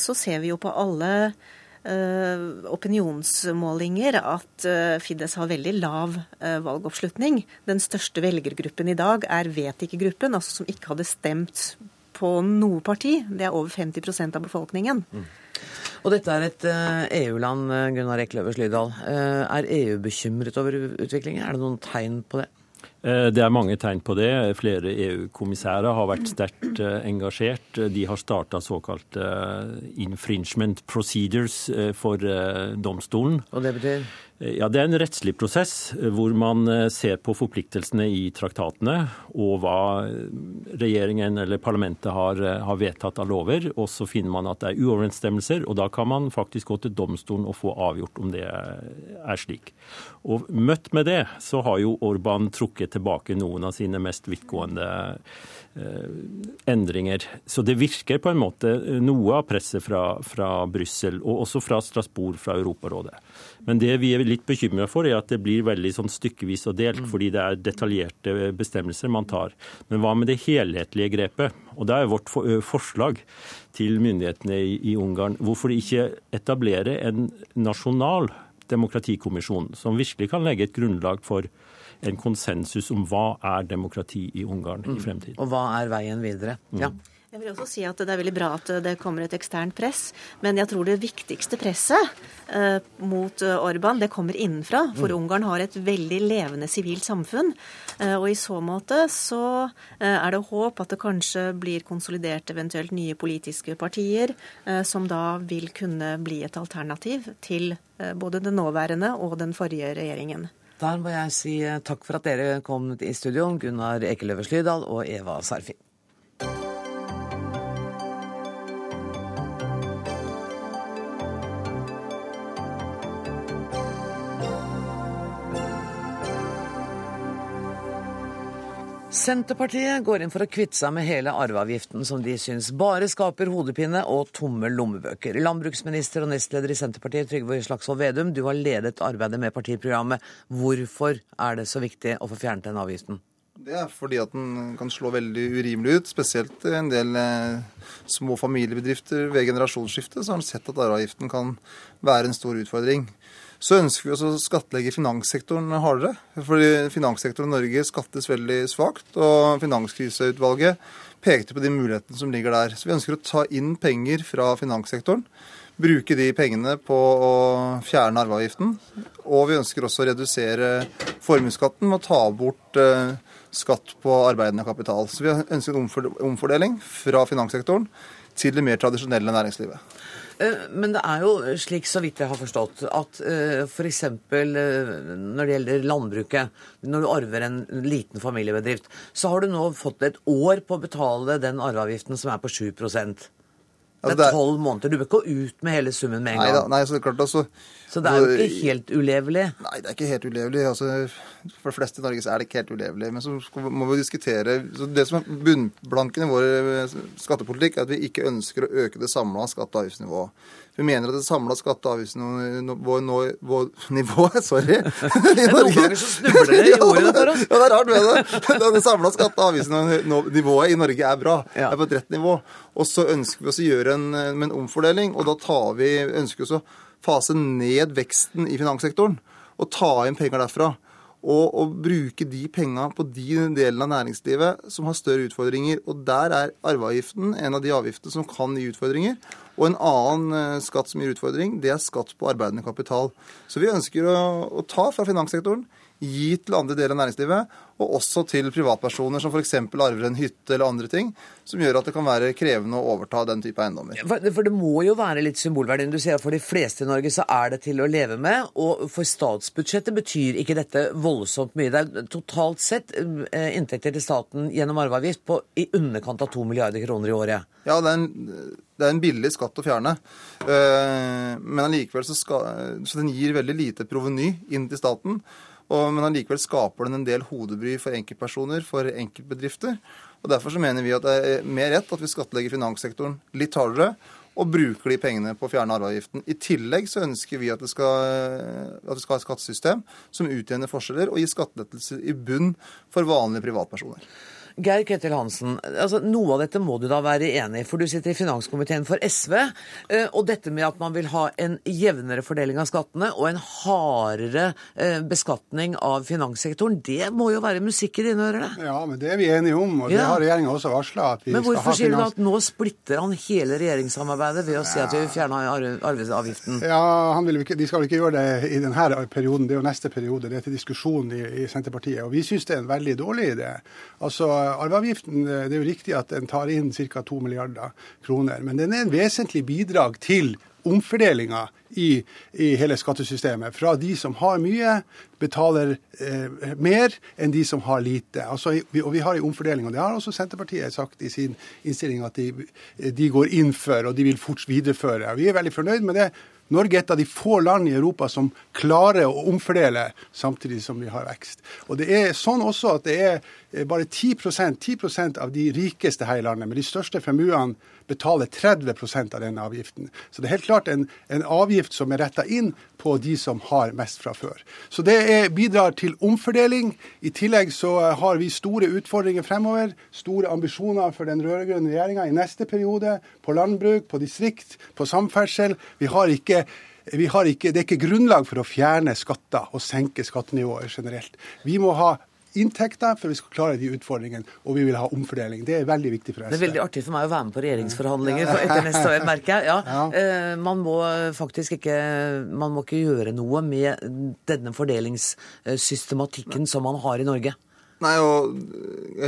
så ser vi jo på alle opinionsmålinger at uh, Fides har veldig lav uh, valgoppslutning. Den største velgergruppen i dag er vet ikke-gruppen, altså som ikke hadde stemt på noe parti. Det er over 50% av befolkningen. Mm. Og dette er et EU-land, Gunnar Ekløvers Lydal. Er EU bekymret over utviklingen? Er det noen tegn på det? Eh, det er mange tegn på det. Flere EU-kommissærer har vært sterkt eh, engasjert. De har starta såkalte eh, infringement procedures for domstolen. Og det betyr? Ja, Det er en rettslig prosess hvor man ser på forpliktelsene i traktatene og hva regjeringen eller parlamentet har, har, vedtatt av lover. Og så finner man at det er uoverensstemmelser, og da kan man faktisk gå til domstolen og få avgjort om det er slik. Og møtt med det så har jo Orban trukket tilbake noen av sine mest vidtgående eh, endringer. Så det virker på en måte noe av presset fra, fra Brussel, og også fra Strasbourg, fra Europarådet. Men det vi er litt bekymra for, er at det blir veldig sånn stykkevis og delt, mm. fordi det er detaljerte bestemmelser man tar. Men hva med det helhetlige grepet? Og det er vårt forslag til myndighetene i Ungarn. Hvorfor ikke etablere en nasjonal demokratikommisjon som virkelig kan legge et grunnlag for en konsensus om hva er demokrati i Ungarn i mm. fremtiden. Og hva er veien videre? Mm. Ja. Jeg vil også si at Det er veldig bra at det kommer et eksternt press, men jeg tror det viktigste presset eh, mot eh, Orban det kommer innenfra. For mm. Ungarn har et veldig levende sivilt samfunn. Eh, og I så måte så eh, er det håp at det kanskje blir konsolidert eventuelt nye politiske partier, eh, som da vil kunne bli et alternativ til eh, både den nåværende og den forrige regjeringen. Der må jeg si takk for at dere kom i studio, Gunnar Ekeløve Slydal og Eva Sarfi. Senterpartiet går inn for å kvitte seg med hele arveavgiften, som de syns bare skaper hodepine og tomme lommebøker. Landbruksminister og nestleder i Senterpartiet, Trygve Slagsvold Vedum, du har ledet arbeidet med partiprogrammet. Hvorfor er det så viktig å få fjernet den avgiften? Det er fordi at den kan slå veldig urimelig ut. Spesielt en del eh, små familiebedrifter ved generasjonsskifte så har en sett at arveavgiften kan være en stor utfordring. Så ønsker vi også å skattlegge finanssektoren hardere. Fordi finanssektoren i Norge skattes veldig svakt. Og Finanskriseutvalget pekte på de mulighetene som ligger der. Så vi ønsker å ta inn penger fra finanssektoren. Bruke de pengene på å fjerne arveavgiften. Og vi ønsker også å redusere formuesskatten med å ta bort eh, skatt på arbeidende kapital. Så vi ønsker en omfordeling fra finanssektoren til det mer tradisjonelle næringslivet. Eh, men det er jo slik, så vidt jeg har forstått, at f.eks. For når det gjelder landbruket, når du arver en liten familiebedrift, så har du nå fått et år på å betale den arveavgiften som er på 7 det er tolv måneder. Du bør ikke gå ut med hele summen med en nei, gang. Da, nei, så, det er klart, altså, så det er jo ikke helt ulevelig? Nei, det er ikke helt ulevelig. Altså, for de fleste i Norge så er det ikke helt ulevelig. Men så må vi diskutere så Det som er bunnblanken i vår skattepolitikk, er at vi ikke ønsker å øke det samla skatte- og avgiftsnivået. Vi mener at det samla skatte- og avgiftsnivået *laughs* Sorry. I Norge. Noen ganger så snubler det i *laughs* ordene for oss. Ja, det er rart med det. Det samla skatte- og avgiftsnivået i Norge er bra. Det er på et rett nivå. Og så ønsker vi oss å gjøre en, en omfordeling, og da tar vi, ønsker vi også fase ned veksten i finanssektoren og ta inn penger derfra. Og, og bruke de penga på de delene av næringslivet som har større utfordringer. Og der er arveavgiften en av de avgiftene som kan gi utfordringer. Og en annen eh, skatt som gir utfordring, det er skatt på arbeidende kapital. Så vi ønsker å, å ta fra finanssektoren, gi til andre deler av næringslivet, og også til privatpersoner som f.eks. arver en hytte eller andre ting, som gjør at det kan være krevende å overta den type eiendommer. For, det må jo være litt symbolverdi. Du sier at for de fleste i Norge så er det til å leve med, og for statsbudsjettet betyr ikke dette voldsomt mye. Det er totalt sett eh, inntekter til staten gjennom arveavgift på i underkant av to milliarder kroner i året. Ja, det er en, det er en billig skatt å fjerne. Eh, Men allikevel så, skal, så den gir veldig lite proveny inn til staten. Og, men allikevel skaper den en del hodebry for enkeltpersoner, for enkeltbedrifter. Og Derfor så mener vi at det er mer rett at vi skattlegger finanssektoren litt hardere. Og bruker de pengene på å fjerne arveavgiften. I tillegg så ønsker vi at det skal, at vi skal ha et skattesystem som utjevner forskjeller og gir skattelettelser i bunn for vanlige privatpersoner. Geir Ketil Hansen, altså noe av dette må du da være enig i, for du sitter i finanskomiteen for SV. eh, Og dette med at man vil ha en jevnere fordeling av skattene og en hardere eh, beskatning av finanssektoren, det må jo være musikk i dine ører? det? Ja, men det er vi enige om, og det har regjeringa også varsla. Men hvorfor sier du da at nå splitter han hele regjeringssamarbeidet ved å si at vi vil fjerne arve- arveavgiften? Ja, han vil ikke, De skal vel ikke gjøre det i denne perioden, det er jo neste periode. Det er til diskusjon i, i Senterpartiet. Og vi syns det er en veldig dårlig idé. Altså, Arveavgiften, det er jo riktig at den tar inn ca. 2 milliarder kroner. Men den er en vesentlig bidrag til omfordelinga i, i hele skattesystemet. Fra de som har mye, betaler eh, mer enn de som har lite. Altså, og vi har en omfordeling. og Det har også Senterpartiet sagt i sin innstilling at de, de går inn for, og de vil fort videreføre. Vi er veldig fornøyd med det. Norge er et av de få land i Europa som klarer å omfordele samtidig som vi har vekst. Og det er sånn også at det er eh, bare 10% 10% av de rikeste her i landet med de største formuene betaler 30% av denne avgiften. Så det er helt klart en, en avgift som er retta inn på de som har mest fra før. Så det er, bidrar til omfordeling. I tillegg så eh, har vi store utfordringer fremover. Store ambisjoner for den rød-grønne regjeringa i neste periode. På landbruk, på distrikt, på samferdsel. Vi har ikke ikke, det er ikke grunnlag for å fjerne skatter og senke skattenivået generelt. Vi må ha inntekter for vi skal klare de utfordringene, og vi vil ha omfordeling. Det er veldig viktig for Det er veldig artig for meg å være med på regjeringsforhandlinger for etter neste år, merker jeg. Ja. *laughs* ja. Man må faktisk ikke, man må ikke gjøre noe med denne fordelingssystematikken som man har i Norge. Nei, og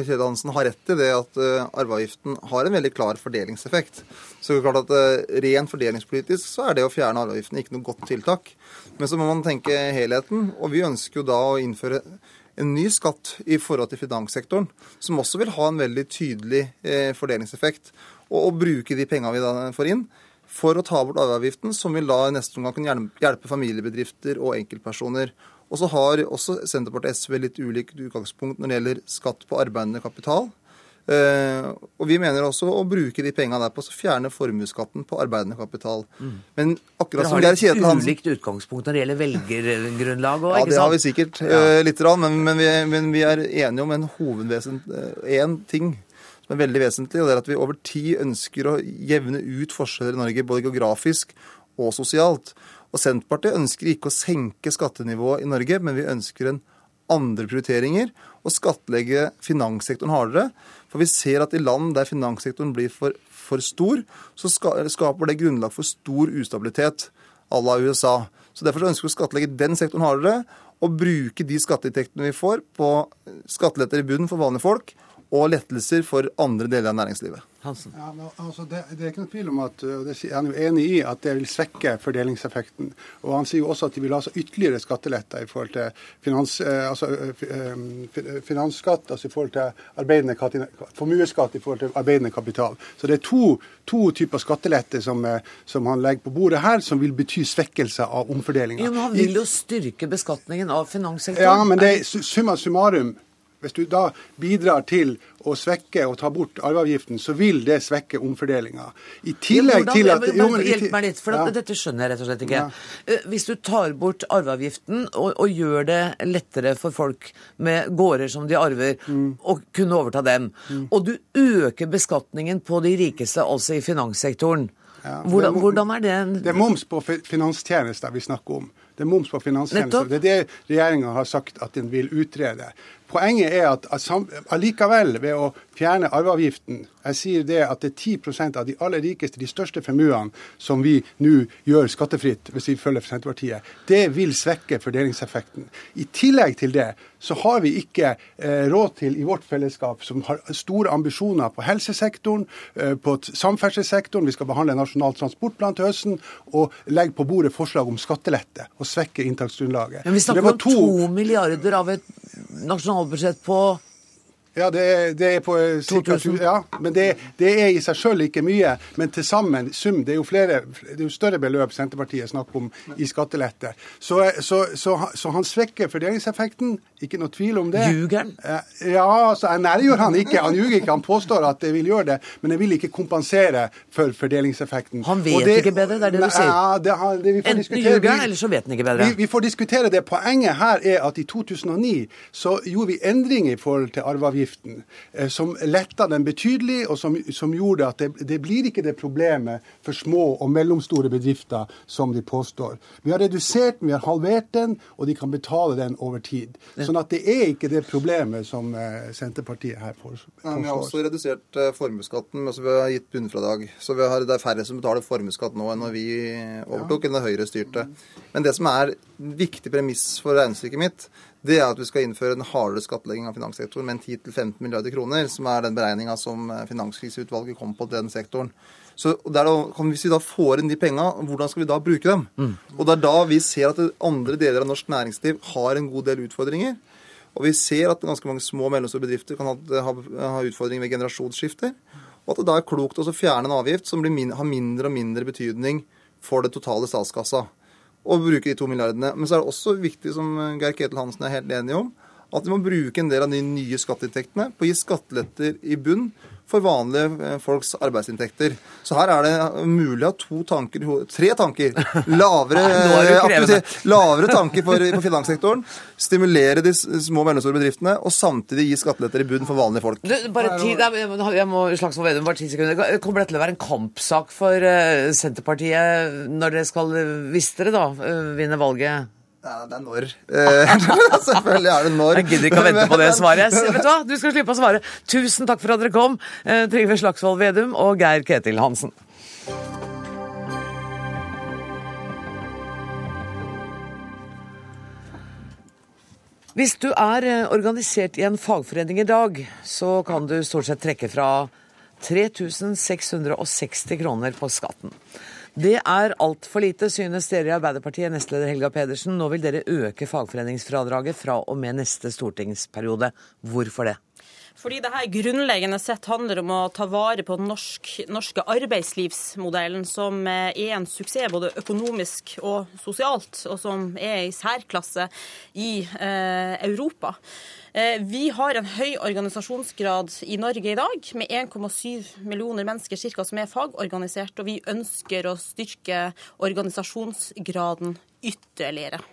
Kjell Hansen har rett i det at eh, arveavgiften har en veldig klar fordelingseffekt. Så det er klart at Rent fordelingspolitisk så er det å fjerne arveavgiften ikke noe godt tiltak. Men så må man tenke helheten, og vi ønsker jo da å innføre en ny skatt i forhold til finanssektoren, som også vil ha en veldig tydelig eh, fordelingseffekt. Og, og bruke de pengene vi da får inn for å ta bort arveavgiften, som vil da i neste omgang kunne hjelpe- familiebedrifter og enkeltpersoner. Og så har også Senterpartiet og SV litt ulikt utgangspunkt når det gjelder skatt på arbeidende kapital. Eh, og vi mener også å bruke de pengene der på å fjerne formuesskatten på arbeidende kapital. Men akkurat Dere som har Geir litt Kjetil Hansen ulikt utgangspunkt når det gjelder velgergrunnlag òg, ja, ikke det har vi sikkert ja. litt, grann, men, men, vi, men vi er enige om en hovedvesen... én ting som er veldig vesentlig, og det er at vi over tid ønsker å jevne ut forskjeller i Norge, både geografisk og sosialt. Og Senterpartiet ønsker ikke å senke skattenivået i Norge, men vi ønsker en andre prioriteringer og skattlegge finanssektoren hardere. For vi ser at i land der finanssektoren blir for, for stor, så skaper det grunnlag for stor ustabilitet à la USA. Så Derfor så ønsker vi å skattlegge den sektoren hardere, og bruke de skatteinntektene vi får på skatteletter i bunnen for vanlige folk, og lettelser for andre deler av næringslivet. Hansen. Ja, men altså det, det er ikke noe tvil om at og det Han er jo enig i at det vil svekke fordelingseffekten. Og Han sier jo også at de vil ha så ytterligere skatteletter i forhold til finans, eh, altså, eh, eh, fi- finansskatt, altså i forhold til arbeidende formuesskatt i forhold til arbeidende kapital. Så det er to, to typer skatteletter som, som han legger på bordet her, som vil bety svekkelse av omfordelinga. Ja, men han vil jo styrke beskatningen av finanssektoren. Ja, men det er summa summarum. Hvis du da bidrar til å svekke og ta bort arveavgiften, så vil det svekke omfordelinga. I tillegg til at jo, men Hjelp meg litt, for Ja. dette skjønner jeg rett og slett ikke. Ja. Eh, Hvis du tar bort arveavgiften og, og gjør det lettere for folk med gårder som de arver, Mm. å kunne overta dem, og du øker beskatningen på de rikeste, altså i finanssektoren, Ja, Hvordan, det hvordan er det Det er moms på fi- finanstjenester vi snakker om. Det er moms på finanstjenester. Det er det regjeringa har sagt at den vil utrede. Poenget er at at allikevel, ved å fjerne arveavgiften Jeg sier det at det er 10 av de aller rikeste, de største formuene, som vi nå gjør skattefritt, hvis vi følger Senterpartiet. Det vil svekke fordelingseffekten. I tillegg til det så har vi ikke eh, råd til i vårt fellesskap, som har store ambisjoner på helsesektoren, eh, på samferdselssektoren, vi skal behandle nasjonal transportplan til høsten, og legge på bordet forslag om skattelette og svekke inntaksgrunnlaget. Men vi snakker om to milliarder av et nasjonalbudsjett på Ja, det er, det er på eh, cirka 2000. Ja, men det, det er i seg sjøl ikke mye. Men til sammen, sum, det er jo flere, det er jo større beløp Senterpartiet snakker om i skattelette. Så, så, så, så han svekker fordelingseffekten, ikke noe tvil om det. Ljuger han? Eh, Ja, altså, nei, det gjør han ikke. Han ljuger ikke. Han påstår at det vil gjøre det, men det vil ikke kompensere for fordelingseffekten. Han vet det- ikke bedre, det er det du sier. Ja, det, det, vi får Enten diskutere- ljuger han, eller så vet han ikke bedre. Vi, vi får diskutere det. Poenget her er at i 2009 så gjorde vi endringer i forhold til arveavgiften eh, som letta den betydelig, og som, som gjorde at det, det blir ikke det problemet for små og mellomstore bedrifter som de påstår. Vi har redusert den, vi har halvert den, og de kan betale den over tid. Sånn at det er ikke det problemet som eh, Senterpartiet her påstår. Nei, Vi har også redusert eh, formuesskatten. Altså vi har gitt bunnfradrag. Så vi har, det er færre som betaler formuesskatt nå enn når vi overtok, enn da Høyre styrte. Men det som er viktig premiss for regnestykket mitt, det er at vi skal innføre en hardere skattlegging av finanssektoren med en 10-15 milliarder kroner, som er den beregninga som eh, Finanskriseutvalget kom på den sektoren. Så er kan, Hvis vi da får inn de penga, hvordan skal vi da bruke dem? Og Det er da vi ser at andre deler av norsk næringsliv har en god del utfordringer. Og vi ser at ganske mange små og mellomstore bedrifter kan ha, ha, ha utfordringer med generasjonsskifter. Og at det da er klokt å fjerne en avgift som blir min, har mindre og mindre betydning for det totale statskassa. Og bruke de to milliardene. Men så er det også viktig, som Geir Ketil Hansen er helt enig om, at vi må bruke en del av de nye skatteinntektene på å gi skatteletter i bunn for vanlige eh, folks arbeidsinntekter. Så her er det mulig å ha to tanker i hodet Tre tanker. Lavere, *laughs* er eh, lavere tanker for, på finanssektoren. Stimulere de små og mellomstore bedriftene, og samtidig gi skatteletter i bunnen for vanlige folk. Du, bare ti, jeg må- Slagsvold Vedum, bare ti sekunder. Kommer dette til å være en kampsak for eh, Senterpartiet når dere skal, hvis dere da vinner valget? Ja, det er når. Eh, *laughs* Selvfølgelig er det når. Jeg gidder ikke å vente på det svaret. *laughs* Så, vet Du hva? Du skal slippe å svare. Tusen takk for at dere kom, eh, Trygve Slagsvold Vedum og Geir Ketil Hansen. Hvis du er eh, organisert i en fagforening i dag, så kan du stort sett trekke fra 3660 kroner på skatten. Det er altfor lite, synes dere i Arbeiderpartiet, nestleder Helga Pedersen. Nå vil dere øke fagforeningsfradraget fra og med neste stortingsperiode. Hvorfor det? Fordi det her grunnleggende sett handler om å ta vare på den norsk, norske arbeidslivsmodellen, som er en suksess både økonomisk og sosialt, og som er i særklasse i eh, Europa. Eh, vi har en høy organisasjonsgrad i Norge i dag, med 1,7 millioner mennesker cirka, som er fagorganisert, og vi ønsker å styrke organisasjonsgraden ytterligere.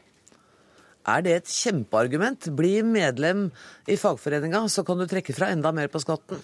Er det et kjempeargument? Bli medlem i fagforeninga, så kan du trekke fra enda mer på skatten.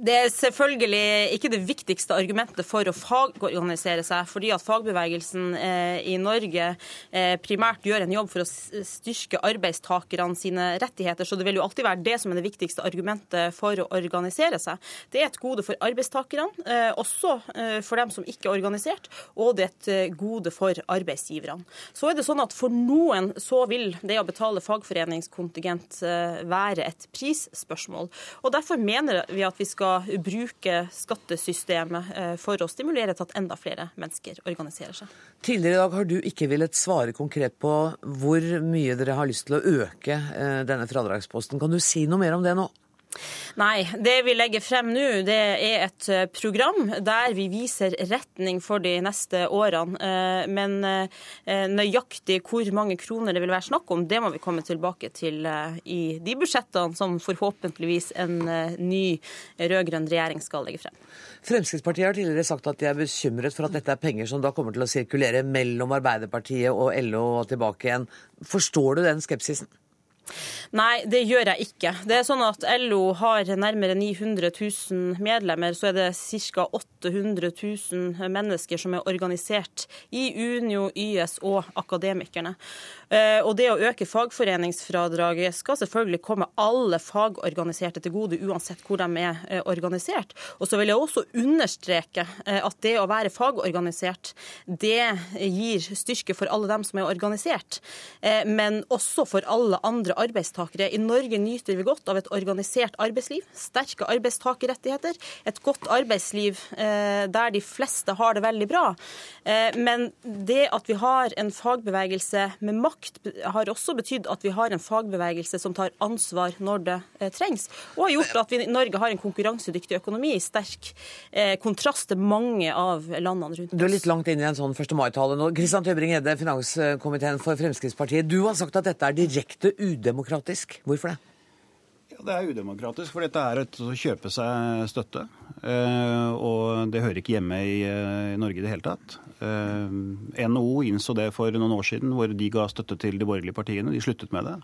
Det er selvfølgelig ikke det viktigste argumentet for å fagorganisere seg, fordi at fagbevegelsen eh, i Norge eh, primært gjør en jobb for å styrke arbeidstakerne sine rettigheter. Så det vil jo alltid være det som er det viktigste argumentet for å organisere seg. Det er et gode for arbeidstakerne, eh, også for dem som ikke er organisert, og det er et gode for arbeidsgiverne. Så er det sånn at for noen så vil det å betale fagforeningskontingent være et prisspørsmål. Og derfor mener vi at vi skal bruke skattesystemet eh, for å stimulere til at enda flere mennesker organiserer seg. Tidligere i dag har du ikke villet svare konkret på hvor mye dere har lyst til å øke eh, denne fradragsposten. Kan du si noe mer om det nå? Nei, det vi legger frem nå, det er et eh, program der vi viser retning for de neste årene. Eh, Men eh, nøyaktig hvor mange kroner det vil være snakk om, det må vi komme tilbake til i de budsjettene som forhåpentligvis en ny rød-grønn regjering skal legge frem. Fremskrittspartiet har tidligere sagt at de er bekymret for at dette er penger som da kommer til å sirkulere mellom Arbeiderpartiet og LO og tilbake igjen. Forstår du den skepsisen? Nei, det gjør jeg ikke. Det er sånn at LO har nærmere 900 000 medlemmer. Så er det ca. 800 000 mennesker som er organisert i Unio, YS og Akademikerne. Eh, og det å øke fagforeningsfradraget skal selvfølgelig komme alle fagorganiserte til gode, uansett hvor de er eh, organisert. Og så vil jeg også understreke eh, at det å være fagorganisert, det gir styrke for alle dem som er organisert, men også for alle andre arbeidstakere. I Norge nyter vi godt av et organisert arbeidsliv, sterke arbeidstakerrettigheter, et godt arbeidsliv der de fleste har det veldig bra. Men det at vi har en fagbevegelse med makt, har også betydd at vi har en fagbevegelse som tar ansvar når det eh, trengs, og har gjort at vi i Norge har en konkurransedyktig økonomi, i sterk kontrast til mange av landene rundt oss. Du er litt langt inn i en sånn 1. mai-tale nå. Kristian Tøbring-Gjedde, finanskomiteen for Fremskrittspartiet. Du har sagt at dette er direkte udemokratisk. Hvorfor det? Det er udemokratisk, for dette er å kjøpe seg støtte. Eh, og det hører ikke hjemme i, eh, Norge i det hele tatt. Eh, NHO innså det for noen år siden, hvor de ga støtte til de borgerlige partiene. De sluttet med det.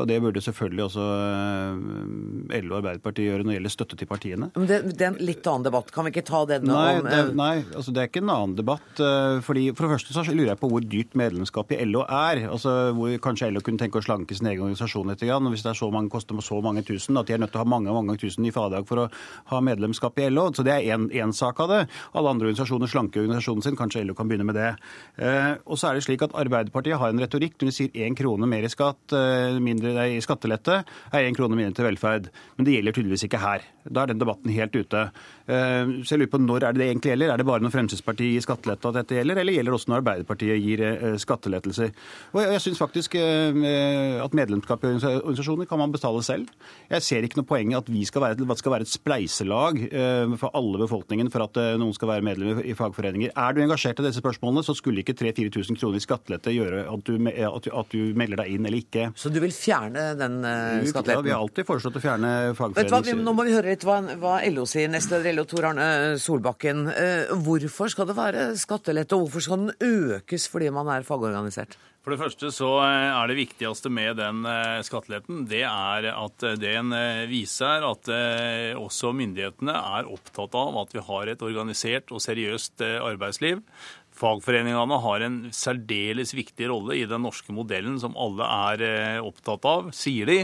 Og det burde selvfølgelig også eh, LO og Arbeiderpartiet gjøre når det gjelder støtte til partiene. Men det, det, er en litt annen debatt. Kan vi ikke ta den nei, om det, nei, altså det er ikke en annen debatt. Eh, fordi For det første så lurer jeg på hvor dyrt medlemskap i LO er. Altså hvor Kanskje LO kunne tenke å slanke sin egen organisasjon litt. Grann, hvis det er så mange, koster så mange tusen at de er nødt til å ha mange mange tusen i fradrag for å ha medlemskap i LO. Så det er én sak av det. Alle andre organisasjoner slanker organisasjonen sin. Kanskje LO kan begynne med det. Eh, og så er det slik at Arbeiderpartiet har en retorikk når de sier én krone mer i skatt, mindre mindre i skattelette, er én krone mindre til velferd. Men det gjelder tydeligvis ikke her. Da er den debatten helt ute. Eh, så jeg lurer på Når er det det egentlig gjelder? Er det bare når Fremskrittspartiet gir skattelette at dette gjelder, eller gjelder det også når Arbeiderpartiet gir eh, skattelettelser? Og Jeg syns faktisk eh, at medlemskap i organisasjoner kan man betale selv. Jeg ser ikke noe poeng i at vi skal være, skal være et spleiselag for alle befolkningen for at noen skal være medlem i fagforeninger. Er du engasjert i disse spørsmålene, så skulle ikke 3000-4000 kroner i skattelette gjøre at at, du, at du, melder deg inn eller ikke. Så du vil fjerne den skatteletten? Ja, vi har alltid foreslått å fjerne fagforeninger. Nå må vi høre litt hva, hva LO sier. Nestleder LO Tor Arne Solbakken. Uh, hvorfor skal det være skattelette, og hvorfor skal den økes fordi man er fagorganisert? For det første så eh, er det viktigste med den eh, skatteletten det er at den viser at også myndighetene er opptatt av at vi har et organisert og seriøst arbeidsliv. Fagforeningene har en særdeles viktig rolle i den norske modellen som alle er eh, opptatt av, sier de.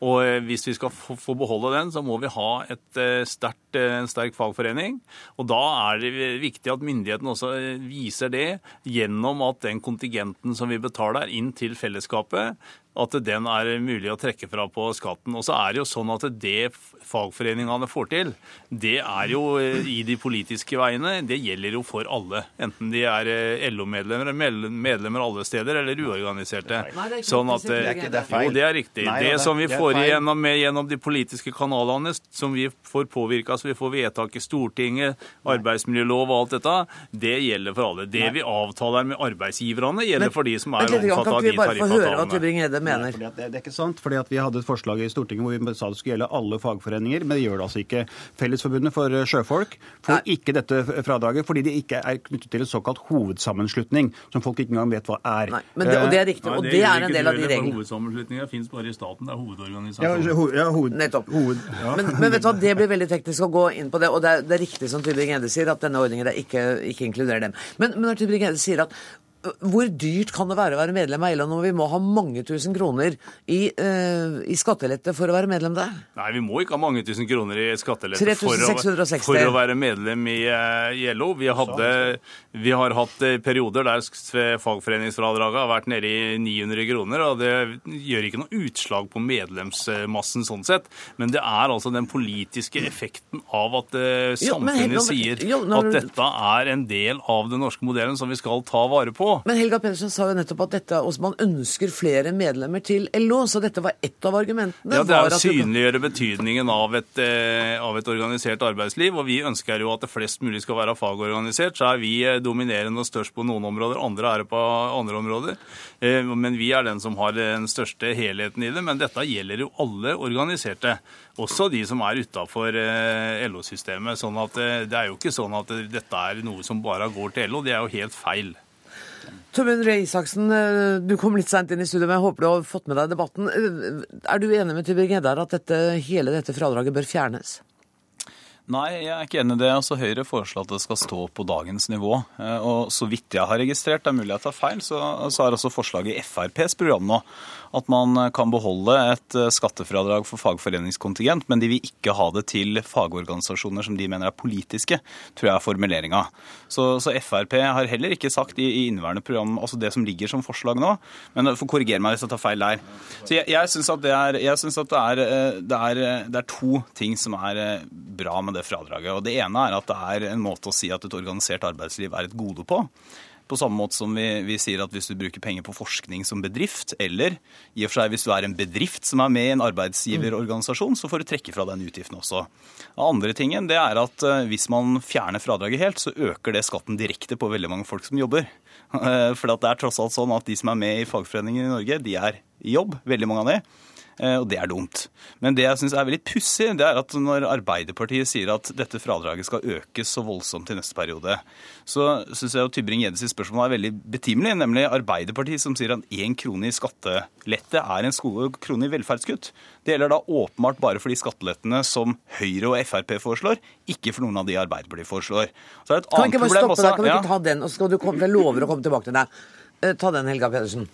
Og eh, hvis vi skal få beholde den, så må vi ha et eh, sterkt, en sterk fagforening. Og da er det viktig at myndighetene også viser det gjennom at den kontingenten som vi betaler inn til fellesskapet, at den er mulig å trekke fra på skatten. Og så er det jo sånn at det fagforeningene får til, det er jo eh, i de politiske veiene, det gjelder jo for alle. Enten de er eh, LO-medlemmer, medlemmer alle steder, eller uorganiserte. Sånn at, det, er ikke, det er feil. Jo, det er riktig. Det som vi får igjennom med, gjennom de politiske kanalene, som vi får påvirka, så vi får vedtak i Stortinget, arbeidsmiljølov og alt dette, det gjelder for alle. Det vi avtaler med arbeidsgiverne, gjelder for de som er omfattet av de tariffavtalene mener. Nei, det, det, er ikke sant. fordi Vi hadde et forslag i Stortinget hvor vi sa det skulle gjelde alle fagforeninger, men det gjør det altså ikke. Fellesforbundet for eh, sjøfolk får Nei. ikke dette fradraget fordi de ikke er knyttet til en såkalt hovedsammenslutning, som folk ikke engang vet hva er. Nei, men det, og det er riktig, og det, er en del av de reglene. Hovedsammenslutninger fins bare i staten, det er hovedorganisasjonen. Ja, ho, ja, hoved, Nettopp. Hoved, ja. men, men, vet du hva, det blir veldig teknisk å gå inn på det, og det er, det er riktig som Tybring-Gjedde sier, at denne ordningen ikke, ikke inkluderer dem. Men, men når Tybring-Gjedde sier at hvor dyrt kan det være å være medlem av LO når vi må ha mange tusen kroner i, uh, i, skattelette for å være medlem der? Nei, vi må ikke ha mange tusen kroner i skattelette for å, for å, være medlem i, uh, i LO. Vi, hadde, vi, har hatt uh, perioder der fagforeningsfradraget har vært nede i 900 kroner. og Det gjør ikke noe utslag på medlemsmassen sånn sett, men det er altså den politiske effekten av at samfunnet sier at dette er en del av den norske modellen som vi skal ta vare på. Men Helga Pedersen sa jo nettopp at dette, også man ønsker flere medlemmer til LO, så dette var ett av argumentene. Ja, Det er å synliggjøre betydningen av et, eh, av et, organisert arbeidsliv. og Vi ønsker jo at det flest mulig skal være fagorganisert. Så er vi eh, dominerende og størst på noen områder, andre er det på andre områder. Eh, men vi er den som har den største helheten i det. Men dette gjelder jo alle organiserte. Også de som er utafor LO-systemet. sånn at Det er jo ikke sånn at dette er noe som bare går til LO. Det er jo helt feil. Torbjørn Røe Isaksen, eh, du kom litt seint inn i studio, men jeg håper du har fått med deg debatten. Eh, Er du enig med Tybring-Gjedde at dette, hele dette fradraget bør fjernes? Nei, jeg er ikke enig i det. Altså, Høyre foreslår at det skal stå på dagens nivå. Eh, Og så vidt jeg har registrert, det er mulig jeg tar feil, så, så er også forslaget i FrPs program nå at man eh, kan beholde et eh, skattefradrag for fagforeningskontingent, men de vil ikke ha det til fagorganisasjoner som de mener er politiske, tror jeg er formuleringa. Så, så Frp har heller ikke sagt i, i inneværende program, altså det som ligger som forslag nå, men får korrigere meg hvis jeg tar feil der. Så jeg, jeg syns at, det er, at det, er, eh, det, er, det er to ting som er eh, bra med det fradraget. Og Det ene er at det er en måte å si at et organisert arbeidsliv er et gode på. På samme måte som vi, vi sier at hvis du bruker penger på forskning som bedrift, eller i og for seg hvis du er en bedrift som er med i en arbeidsgiverorganisasjon, så får du trekke fra den utgiften også. Den andre tingen det er at eh, hvis man fjerner fradraget helt, så øker det skatten direkte på veldig mange folk som jobber. *laughs* For det er tross alt sånn at de som er med i fagforeninger i Norge, de er i jobb, veldig mange av de. Eh, Og det er dumt. Men det jeg syns er veldig pussig, det er at når Arbeiderpartiet sier at dette fradraget skal økes så voldsomt i neste periode, så syns jeg jo Tybring-Gjeddes spørsmål er veldig betimelig. Nemlig Arbeiderpartiet som sier at én krone i skattelette er en krone i velferdskutt. Det gjelder da åpenbart bare for de skattelettene som Høyre og Frp foreslår, ikke for noen av de Arbeiderpartiet foreslår. Så er det et Kan annet problem stoppe også. Kan vi ikke ta den? Og så skal du komme, jeg lover å komme tilbake til deg. Eh, Ta den, Helga Pedersen.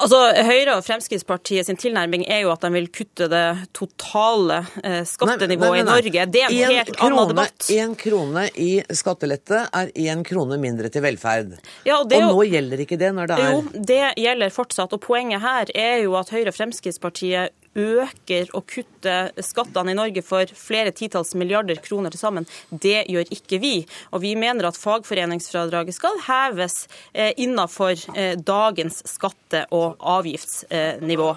Altså, Høyre og Fremskrittspartiet sin tilnærming er jo at de vil kutte det totale eh, skattenivået Nei, nei, nei. i Norge. Det er en En helt annen debatt. En krone i skattelette er én krone mindre til velferd. Ja, og det jo- nå gjelder ikke det når det er Jo, det gjelder fortsatt. Og poenget her er jo at Høyre og Fremskrittspartiet øker og kutter skattene i Norge for flere titalls milliarder kroner til sammen. Det gjør ikke vi. Og vi mener at fagforeningsfradraget skal heves eh, innenfor eh, dagens skatte- og avgiftsnivå.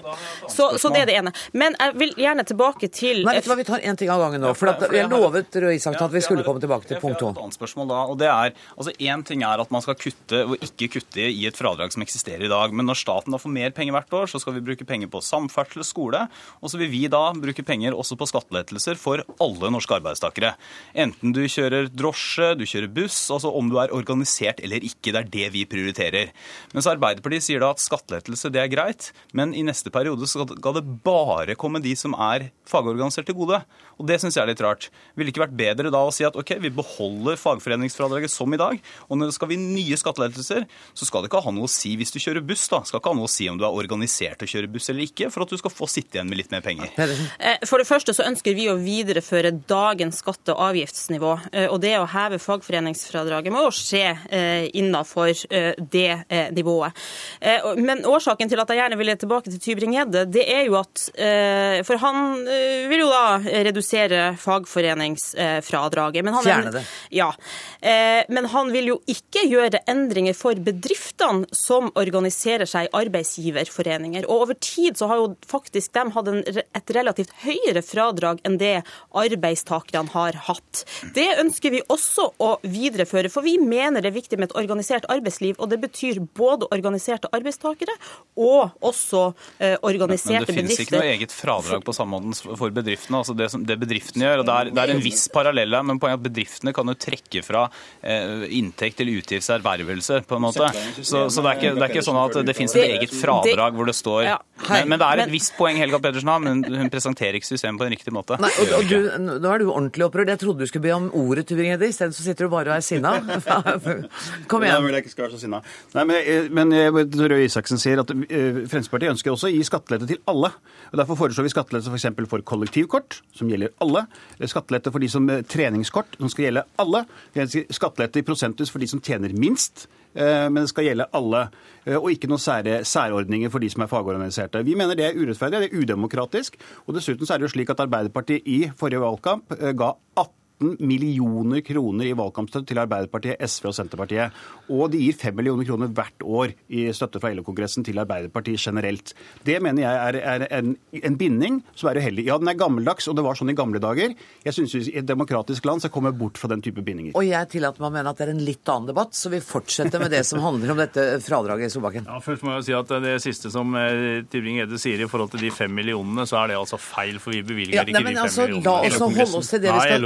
Så, så det er det ene. Men jeg vil gjerne tilbake til Nei, vet du hva, Vi tar én ting av gangen nå. For jeg lovet Røe Isaksen at vi skulle komme tilbake til punkt to. Et annet spørsmål da, og det er, altså Én ting er at man skal kutte og ikke kutte i et fradrag som eksisterer i dag. Men når staten da får mer penger hvert år, så skal vi bruke penger på samferdsel, skole. Og så vil vi da bruke penger også på skattelettelser for alle norske arbeidstakere. Enten du kjører drosje, du kjører buss, altså om du er organisert eller ikke. Det er det vi prioriterer. Mens Arbeiderpartiet sier da at skattelettelse det er greit, men i neste periode skal det bare komme de som er fagorganisert til gode. Og det syns jeg er litt rart. Ville ikke vært bedre da å si at ok, vi beholder fagforeningsfradraget som i dag, og når det skal vi nye skattelettelser, så skal det ikke ha noe å si hvis du kjører buss, da. Skal ikke ha noe å si om du er organisert til å kjøre buss eller ikke, for at du skal få sitte igjen med litt mer penger. Eh, For det første så ønsker vi å videreføre dagens skatte- og avgiftsnivå. eh, Og det å heve fagforeningsfradraget må jo skje innafor eh, det eh, nivået. Men årsaken til at jeg gjerne ville tilbake til Tybring-Gjedde, det er jo at eh, For han vil jo da redusere fagforeningsfradraget. Men han Fjerne det. Ja. Eh, Men han vil jo ikke gjøre endringer for bedriftene som organiserer seg i arbeidsgiverforeninger. Og over tid så har jo faktisk de hatt en, et relativt høyere fradrag enn det arbeidstakerne har hatt. Det ønsker vi også å videreføre, for vi mener det er viktig med et organisert arbeidsliv. Og det betyr både organiserte arbeidstakere og også eh, Men organiserte det finnes ikke noe eget fradrag på samme måte for bedriftene. altså Det, som, det bedriftene gjør, og det er, det er en viss parallell her, men poenget er at bedriftene kan jo trekke fra eh, inntekt til utgiftservervelse, på en måte. Så, så det, er ikke, det er ikke sånn at det finnes et eget fradrag hvor det står men, men det er et visst poeng Helga Pedersen har, men hun presenterer ikke systemet på en riktig måte. Nei, og, og du, nå er du ordentlig opprørt. Jeg trodde du skulle be om ordet, Tybring-Gjedde. Isteden så sitter du bare og er sinna. Kom Nei, igjen. vil jeg ikke skal være så sinna. Nei, men, men Røe Isaksen sier at eh, Fremskrittspartiet ønsker også å gi skattelette til alle. og Derfor foreslår vi skattelette f.eks. For, for kollektivkort, som gjelder alle. Skattelette for de som eh, treningskort, som skal gjelde alle. Skattelette i prosentus for de som tjener minst. eh, Men det skal gjelde alle, og ikke noen sære, særordninger for de som er fagorganiserte. Vi mener det er urettferdig, det er udemokratisk. Og dessuten så er det jo slik at Arbeiderpartiet i forrige valgkamp eh, ga 18 millioner kroner i valgkampstøtte til Arbeiderpartiet, SV og Senterpartiet. Og de gir 5 millioner kroner hvert år i støtte fra LO-kongressen til Arbeiderpartiet generelt. Det mener jeg er, er en, en binding som er uheldig. Ja, den er gammeldags, og det var sånn i gamle dager. Jeg syns i et demokratisk land skal komme bort fra den type bindinger. Og jeg tillater meg å mene at det er en litt annen debatt, så vi fortsetter med det som handler om dette fradraget i Solbakken. Ja, først må jeg si at Det siste som eh, Tybring-Gjedde sier i forhold til de fem millionene, så er det altså feil, for vi bevilger Ja, nei, ikke de fem altså, millionene. la oss holde oss til det vi skal- Nei,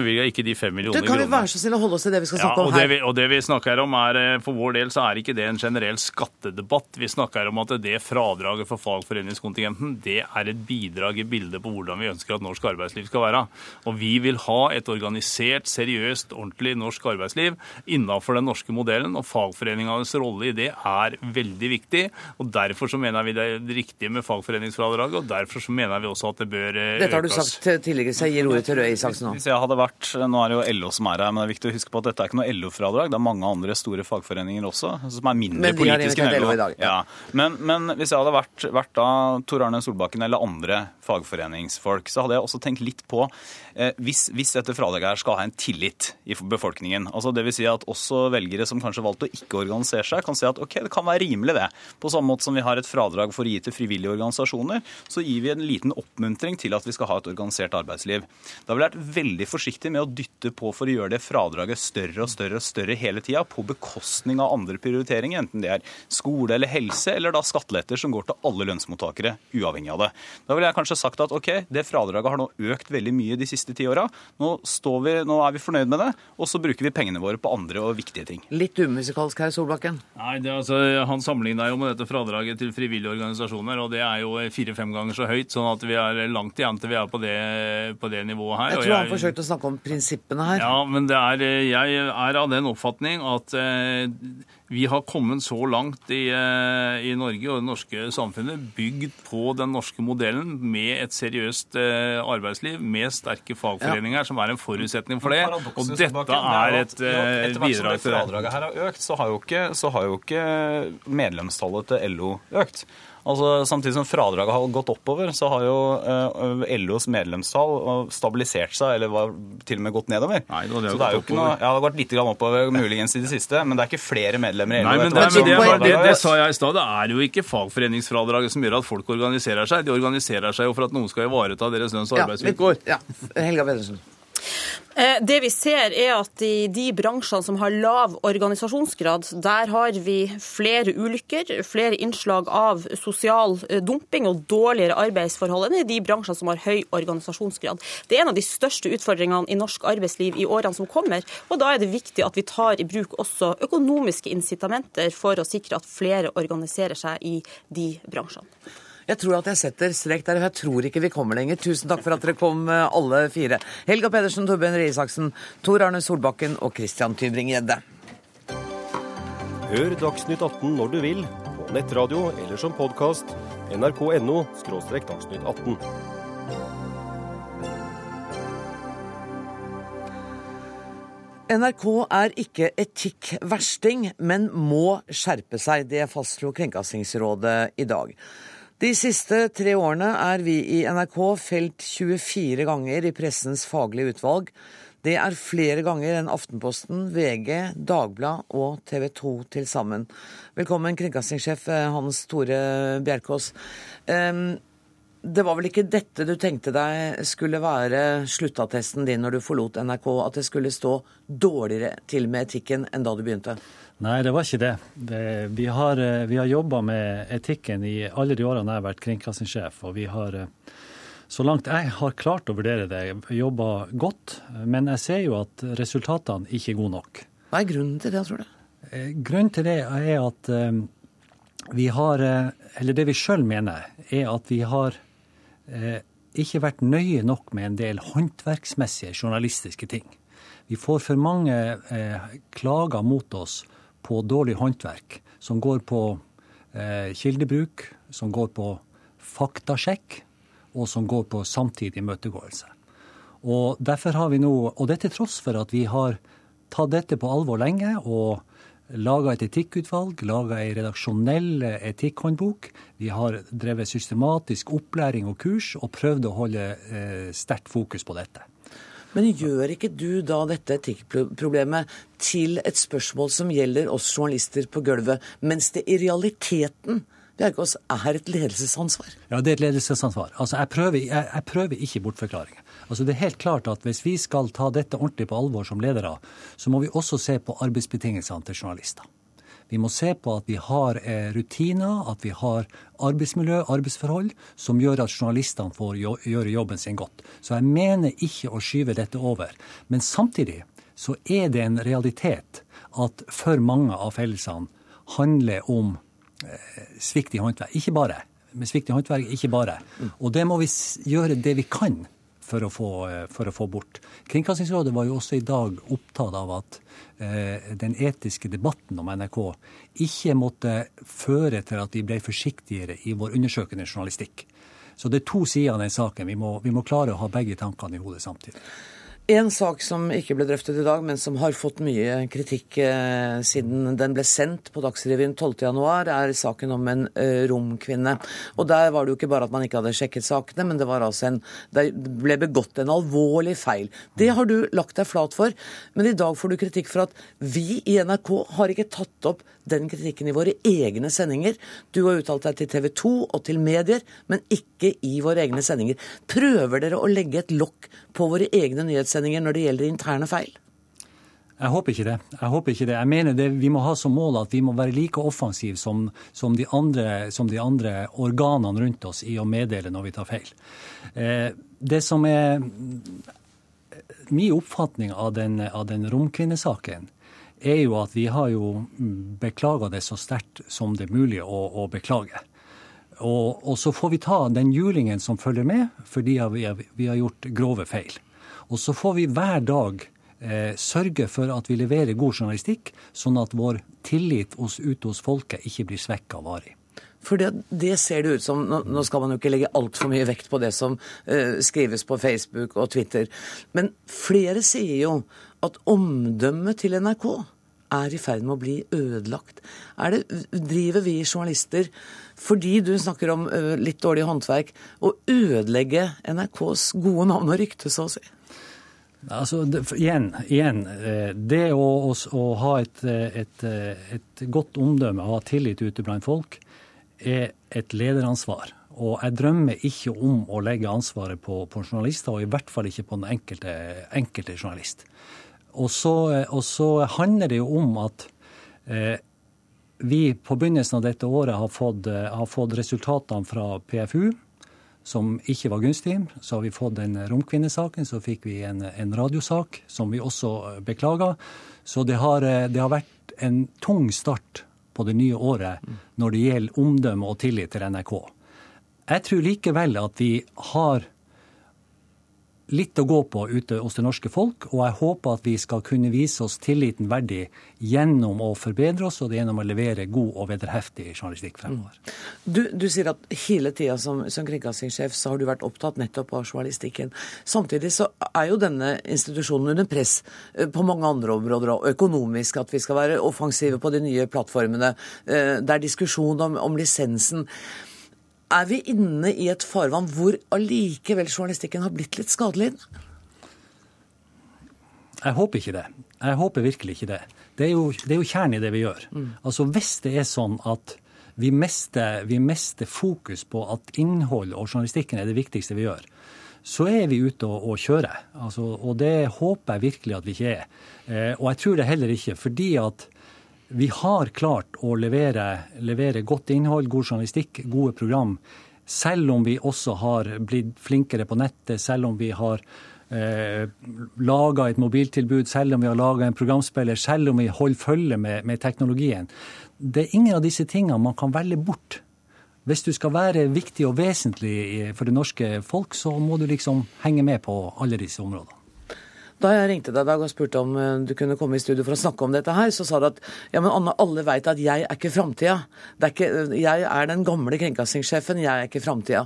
bevilga ikke de fem Du, millioner kan vi være så snill å holde oss til det vi skal Ja, snakke og om det, her? vi, og det vi snakker om er, eh, For vår del så er ikke det en generell skattedebatt. Vi snakker om at det fradraget for fagforeningskontingenten det er et bidrag i bildet på hvordan vi ønsker at norsk arbeidsliv skal være. Og vi vil ha et organisert, seriøst, ordentlig norsk arbeidsliv innenfor den norske modellen. Og fagforeningenes rolle i det er veldig viktig. og Derfor så mener vi det er riktig med fagforeningsfradraget, og derfor så mener vi også at det bør eh, Dette har du økes. sagt tidligere, så jeg gir ordet til Røe Isaksen nå. Hvis jeg hadde vært, Nå er det jo LO som er her, men det er viktig å huske på at dette er ikke noe LO-fradrag. Det er mange andre store fagforeninger også som er mindre politiske enn LO. LO i dag, ja. Ja. Men, men hvis jeg hadde vært, vært da Tor Arne Solbakken eller andre fagforeningsfolk, så hadde jeg også tenkt litt på eh, hvis, hvis dette fradraget her skal ha en tillit i befolkningen. Altså det vil si at også velgere som kanskje valgte å ikke organisere seg, kan si at ok, det kan være rimelig det. På samme måte som vi har et fradrag for å gi til frivillige organisasjoner, så gir vi en liten oppmuntring til at vi skal ha et organisert arbeidsliv. Da ville jeg vært veldig forsiktig med å dytte på for å gjøre det fradraget større og større og større hele tida, på bekostning av andre prioriteringer, enten det er skole eller helse, eller da skatteletter som går til alle lønnsmottakere, uavhengig av det. Da ville jeg kanskje sagt at ok, det fradraget har nå økt veldig mye de siste ti åra. Nå, vi, nå er vi fornøyd med det, og så bruker vi pengene våre på andre og viktige ting. Litt umusikalsk her, Solbakken. Nei, det, er altså, Han sammenligna jo med dette fradraget til frivillige organisasjoner, og det er jo fire-fem ganger så høyt, sånn at vi er langt igjen til vi er på det, på det nivået her. Jeg og jeg, han forsøkte å snakke om prinsippene her. Ja, men det er, jeg er av den oppfatning at eh, vi har kommet så langt i, eh, i Norge og det norske samfunnet bygd på den norske modellen med et seriøst eh, arbeidsliv, med sterke fagforeninger, som er en forutsetning for det. Og dette er et eh, Etter hvert som bidrag det det. fradraget her har økt, så har jo ikke, så har jo ikke medlemstallet til LO økt. Altså, Samtidig som fradraget har gått oppover, så har jo eh, LOs medlemstall eh, stabilisert seg, eller var til og med gått nedover. Nei, det har så det er jo ikke noe, ja, det har gått litt oppover, muligens i det siste, men det er ikke flere medlemmer i LO. Nei, men det, men det, som det, det sa jeg i stad. Det er jo ikke fagforeningsfradraget som gjør at folk organiserer seg. De organiserer seg jo for at noen skal ivareta deres lønns- og Ja, arbeidsvilkår. Ja, Helga Pedersen. Eh, Det vi ser er at i de bransjene som har lav organisasjonsgrad, der har vi flere ulykker, flere innslag av sosial eh, dumping og dårligere arbeidsforhold enn i de bransjene som har høy organisasjonsgrad. Det er en av de største utfordringene i norsk arbeidsliv i årene som kommer, og da er det viktig at vi tar i bruk også økonomiske incitamenter for å sikre at flere organiserer seg i de bransjene. Jeg tror at jeg setter strek der, og jeg tror ikke vi kommer lenger. Tusen takk for at dere kom, eh, alle fire. Helga Pedersen, Torbjørn Røe Isaksen, Tor Arne Solbakken og Christian Tybring-Gjedde. Hør Dagsnytt 18 når du vil, på nettradio eller som podkast. nrk.no – dagsnytt 18. NRK er ikke etikkversting, men må skjerpe seg. Det fastslo Kringkastingsrådet i dag. De siste tre årene er vi i NRK felt 24 ganger i pressens faglige utvalg. Det er flere ganger enn Aftenposten, VG, Dagbladet og TV 2 til sammen. Velkommen, kringkastingssjef eh, Hans Tore Bjerkås. Det var vel ikke dette du tenkte deg skulle være sluttattesten din når du forlot NRK, at det skulle stå dårligere til med etikken enn da du begynte? Nei, det var ikke det. det vi har, eh, vi har jobba med etikken i alle de årene jeg har vært kringkastingssjef. Og vi har, eh, så langt jeg har klart å vurdere det, jobba godt. Men jeg ser jo at resultatene ikke er gode nok. Hva er grunnen til det, tror du? Eh, Grunnen til det er at vi har, eller det vi sjøl mener, er at vi har ikke vært nøye nok med en del håndverksmessige journalistiske ting. Vi får for mange klager mot oss på dårlig håndverk, som går på eh, kildebruk, som går på faktasjekk, og som går på samtidig imøtegåelse. Og derfor har vi nå, og det til tross for at vi har tatt dette på alvor lenge og laga et etikkutvalg, laga ei redaksjonell etikkhåndbok. Vi har drevet systematisk opplæring og kurs og prøvd å holde eh, sterkt fokus på dette. Men gjør ikke du da dette etikkproblemet til et spørsmål som gjelder oss journalister på gulvet, mens det i realiteten Bjerkås, er et ledelsesansvar? Ja, det er et ledelsesansvar. Altså, jeg prøver, jeg, jeg prøver ikke bortforklaringer. Altså, det er helt klart at hvis vi skal ta dette ordentlig på alvor som ledere, så må vi også se på arbeidsbetingelsene til journalister. Vi må se på at vi har eh, rutiner, at vi har arbeidsmiljø, arbeidsforhold, som gjør at journalistene får gjøre jobben sin godt. Så jeg mener ikke å skyve dette over. Men samtidig så er det en realitet at for mange av fellelsene handler om eh, svikt i håndverk. Ikke bare. Med svikt i håndverk, ikke bare. Og det må vi gjøre det vi kan for å, få, eh, for å få, bort. Kringkastingsrådet var jo også i dag opptatt av at eh, den etiske debatten om NRK ikke måtte føre til at vi ble forsiktigere i vår undersøkende journalistikk. Så det er to sider av den saken. Vi må, vi må klare å ha begge tankene i hodet samtidig. En sak som ikke ble drøftet i dag, men som har fått mye kritikk eh, siden den ble sendt på Dagsrevyen 12.1, er saken om en eh, romkvinne. Og Der var det jo ikke bare at man ikke hadde sjekket sakene, men det, altså en, det ble begått en alvorlig feil. Det har du lagt deg flat for, men i dag får du kritikk for at vi i NRK har ikke tatt opp den kritikken i våre egne sendinger. Du har uttalt deg til TV 2 og til medier, men ikke i våre egne sendinger. Prøver dere å legge et lokk på våre egne nyhetssendinger når det gjelder interne feil? Jeg håper ikke det. Jeg håper ikke det. Jeg mener det, Vi må ha som mål at vi må være like offensive som, som, de andre, som, de andre, organene rundt oss i å meddele når vi tar feil. Eh, det som er min oppfatning av den, av den romkvinnesaken, er jo at vi har jo beklaga det så sterkt som det er mulig å, å beklage. Og, og, så får vi ta den julingen som følger med, fordi vi har, vi har gjort grove feil. Og så får vi hver dag eh, sørge for at vi leverer god journalistikk, sånn at vår tillit hos, ute hos folket ikke blir svekka varig. For det, det, ser det ut som Nå skal man jo ikke legge altfor mye vekt på det som uh, skrives på Facebook og Twitter, men flere sier jo at omdømmet til NRK er i ferd med å bli ødelagt. Er det, driver vi journalister fordi du snakker om uh, litt dårlig håndverk, å ødelegge NRKs gode navn og rykte, så å si? Altså, det, igjen, igjen, eh, det å, å, å ha et, et, et, godt omdømme ha tillit ute blant folk, er et lederansvar. Og jeg drømmer ikke om å legge ansvaret på, på journalister, og i hvert fall ikke på den enkelte, enkelte journalist. Og så, og så, handler det jo om at eh, vi på begynnelsen av dette året har fått, har fått resultatene fra PFU, som ikke var gunstig. Så har vi fått den romkvinnesaken, så fikk vi en, en radiosak som vi også beklaga. Så det har, det har vært en tung start på det nye året når det gjelder omdømme og tillit til NRK. Jeg tror likevel at vi har litt å gå på ute hos det norske folk, og jeg håper at vi skal kunne vise oss tilliten verdig gjennom å forbedre oss og gjennom å levere god og vederheftig journalistikk fremover. Mm. Du, du, sier at hele tida som, som kringkastingssjef så har du vært opptatt nettopp av journalistikken. Samtidig så er jo denne institusjonen under press eh, på mange andre områder, og økonomisk, at vi skal være offensive på de nye plattformene. Eh, det er diskusjon om, om lisensen. Er vi inne i et farvann hvor allikevel journalistikken har blitt litt skadelidende? Jeg håper ikke det. Jeg håper virkelig ikke det. Det er jo, det er jo kjernen i det vi gjør. Mm. Altså Hvis det er sånn at vi mister, vi mister, fokus på at innhold og journalistikken er det viktigste vi gjør, så er vi ute og, og kjører. Altså, og det håper jeg virkelig at vi ikke er. Eh, og jeg tror det heller ikke, fordi at vi har klart å levere, levere, godt innhold, god journalistikk, gode program, selv om vi også har blitt flinkere på nettet, selv om vi har eh, laga et mobiltilbud, selv om vi har laga en programspiller, selv om vi holder følge med, med, teknologien. Det er ingen av disse tingene man kan velge bort. Hvis du skal være viktig og vesentlig for det norske folk, så må du liksom henge med på alle disse områdene. Da jeg ringte deg i dag og spurte om eh, du kunne komme i studio for å snakke om dette her, så sa du at ja, men Anne, alle veit at jeg er ikke framtida. Jeg er den gamle kringkastingssjefen, jeg er ikke framtida.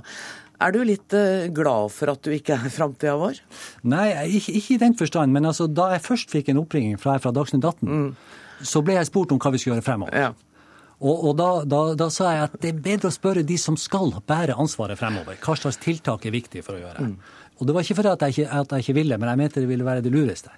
Er du litt uh, glad for at du ikke er framtida vår? Nei, ikke, ikke, i den forstand. Men altså, da jeg først fikk en oppringning fra, fra Dagsnytt 18, mm. så ble jeg spurt om hva vi skulle gjøre fremover. Ja. Og, og da, da, da, sa jeg at det er bedre å spørre de som skal bære ansvaret fremover. Hva slags tiltak er viktig for å gjøre. Mm. Og det var ikke fordi at jeg ikke, at jeg ikke ville, men jeg mente det ville være det lureste.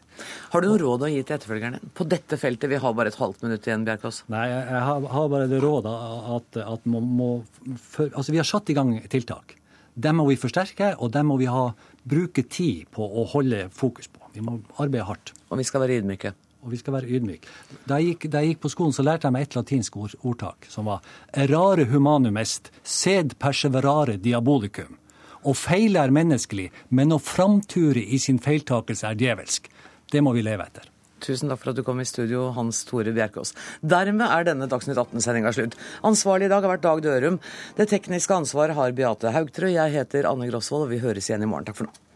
Har du noe råd å gi til etterfølgerne på dette feltet? Vi har bare et halvt minutt igjen, Bjerkås. Nei, jeg har, bare det rådet at, at man må for, Altså, vi har satt i gang tiltak. Dem må vi forsterke, og dem må vi ha, bruke tid på å holde fokus på. Vi må arbeide hardt. Og vi skal være ydmyke. og vi skal være ydmyke. Da jeg gikk, da jeg gikk på skolen, så lærte jeg meg et latinsk ord, ordtak som var errare humanum est, sed perseverare diabolicum. Å feile er menneskelig, men å framture i sin feiltakelse er djevelsk. Det må vi leve etter. Tusen takk for at du kom i studio, Hans Tore Bjerkås. Dermed er denne Dagsnytt 18-sendinga slutt. Ansvarlig i dag har vært Dag Dørum. Det tekniske ansvaret har Beate Haugtrø. Jeg heter Anne Grosvold, og vi høres igjen i morgen. Takk for nå.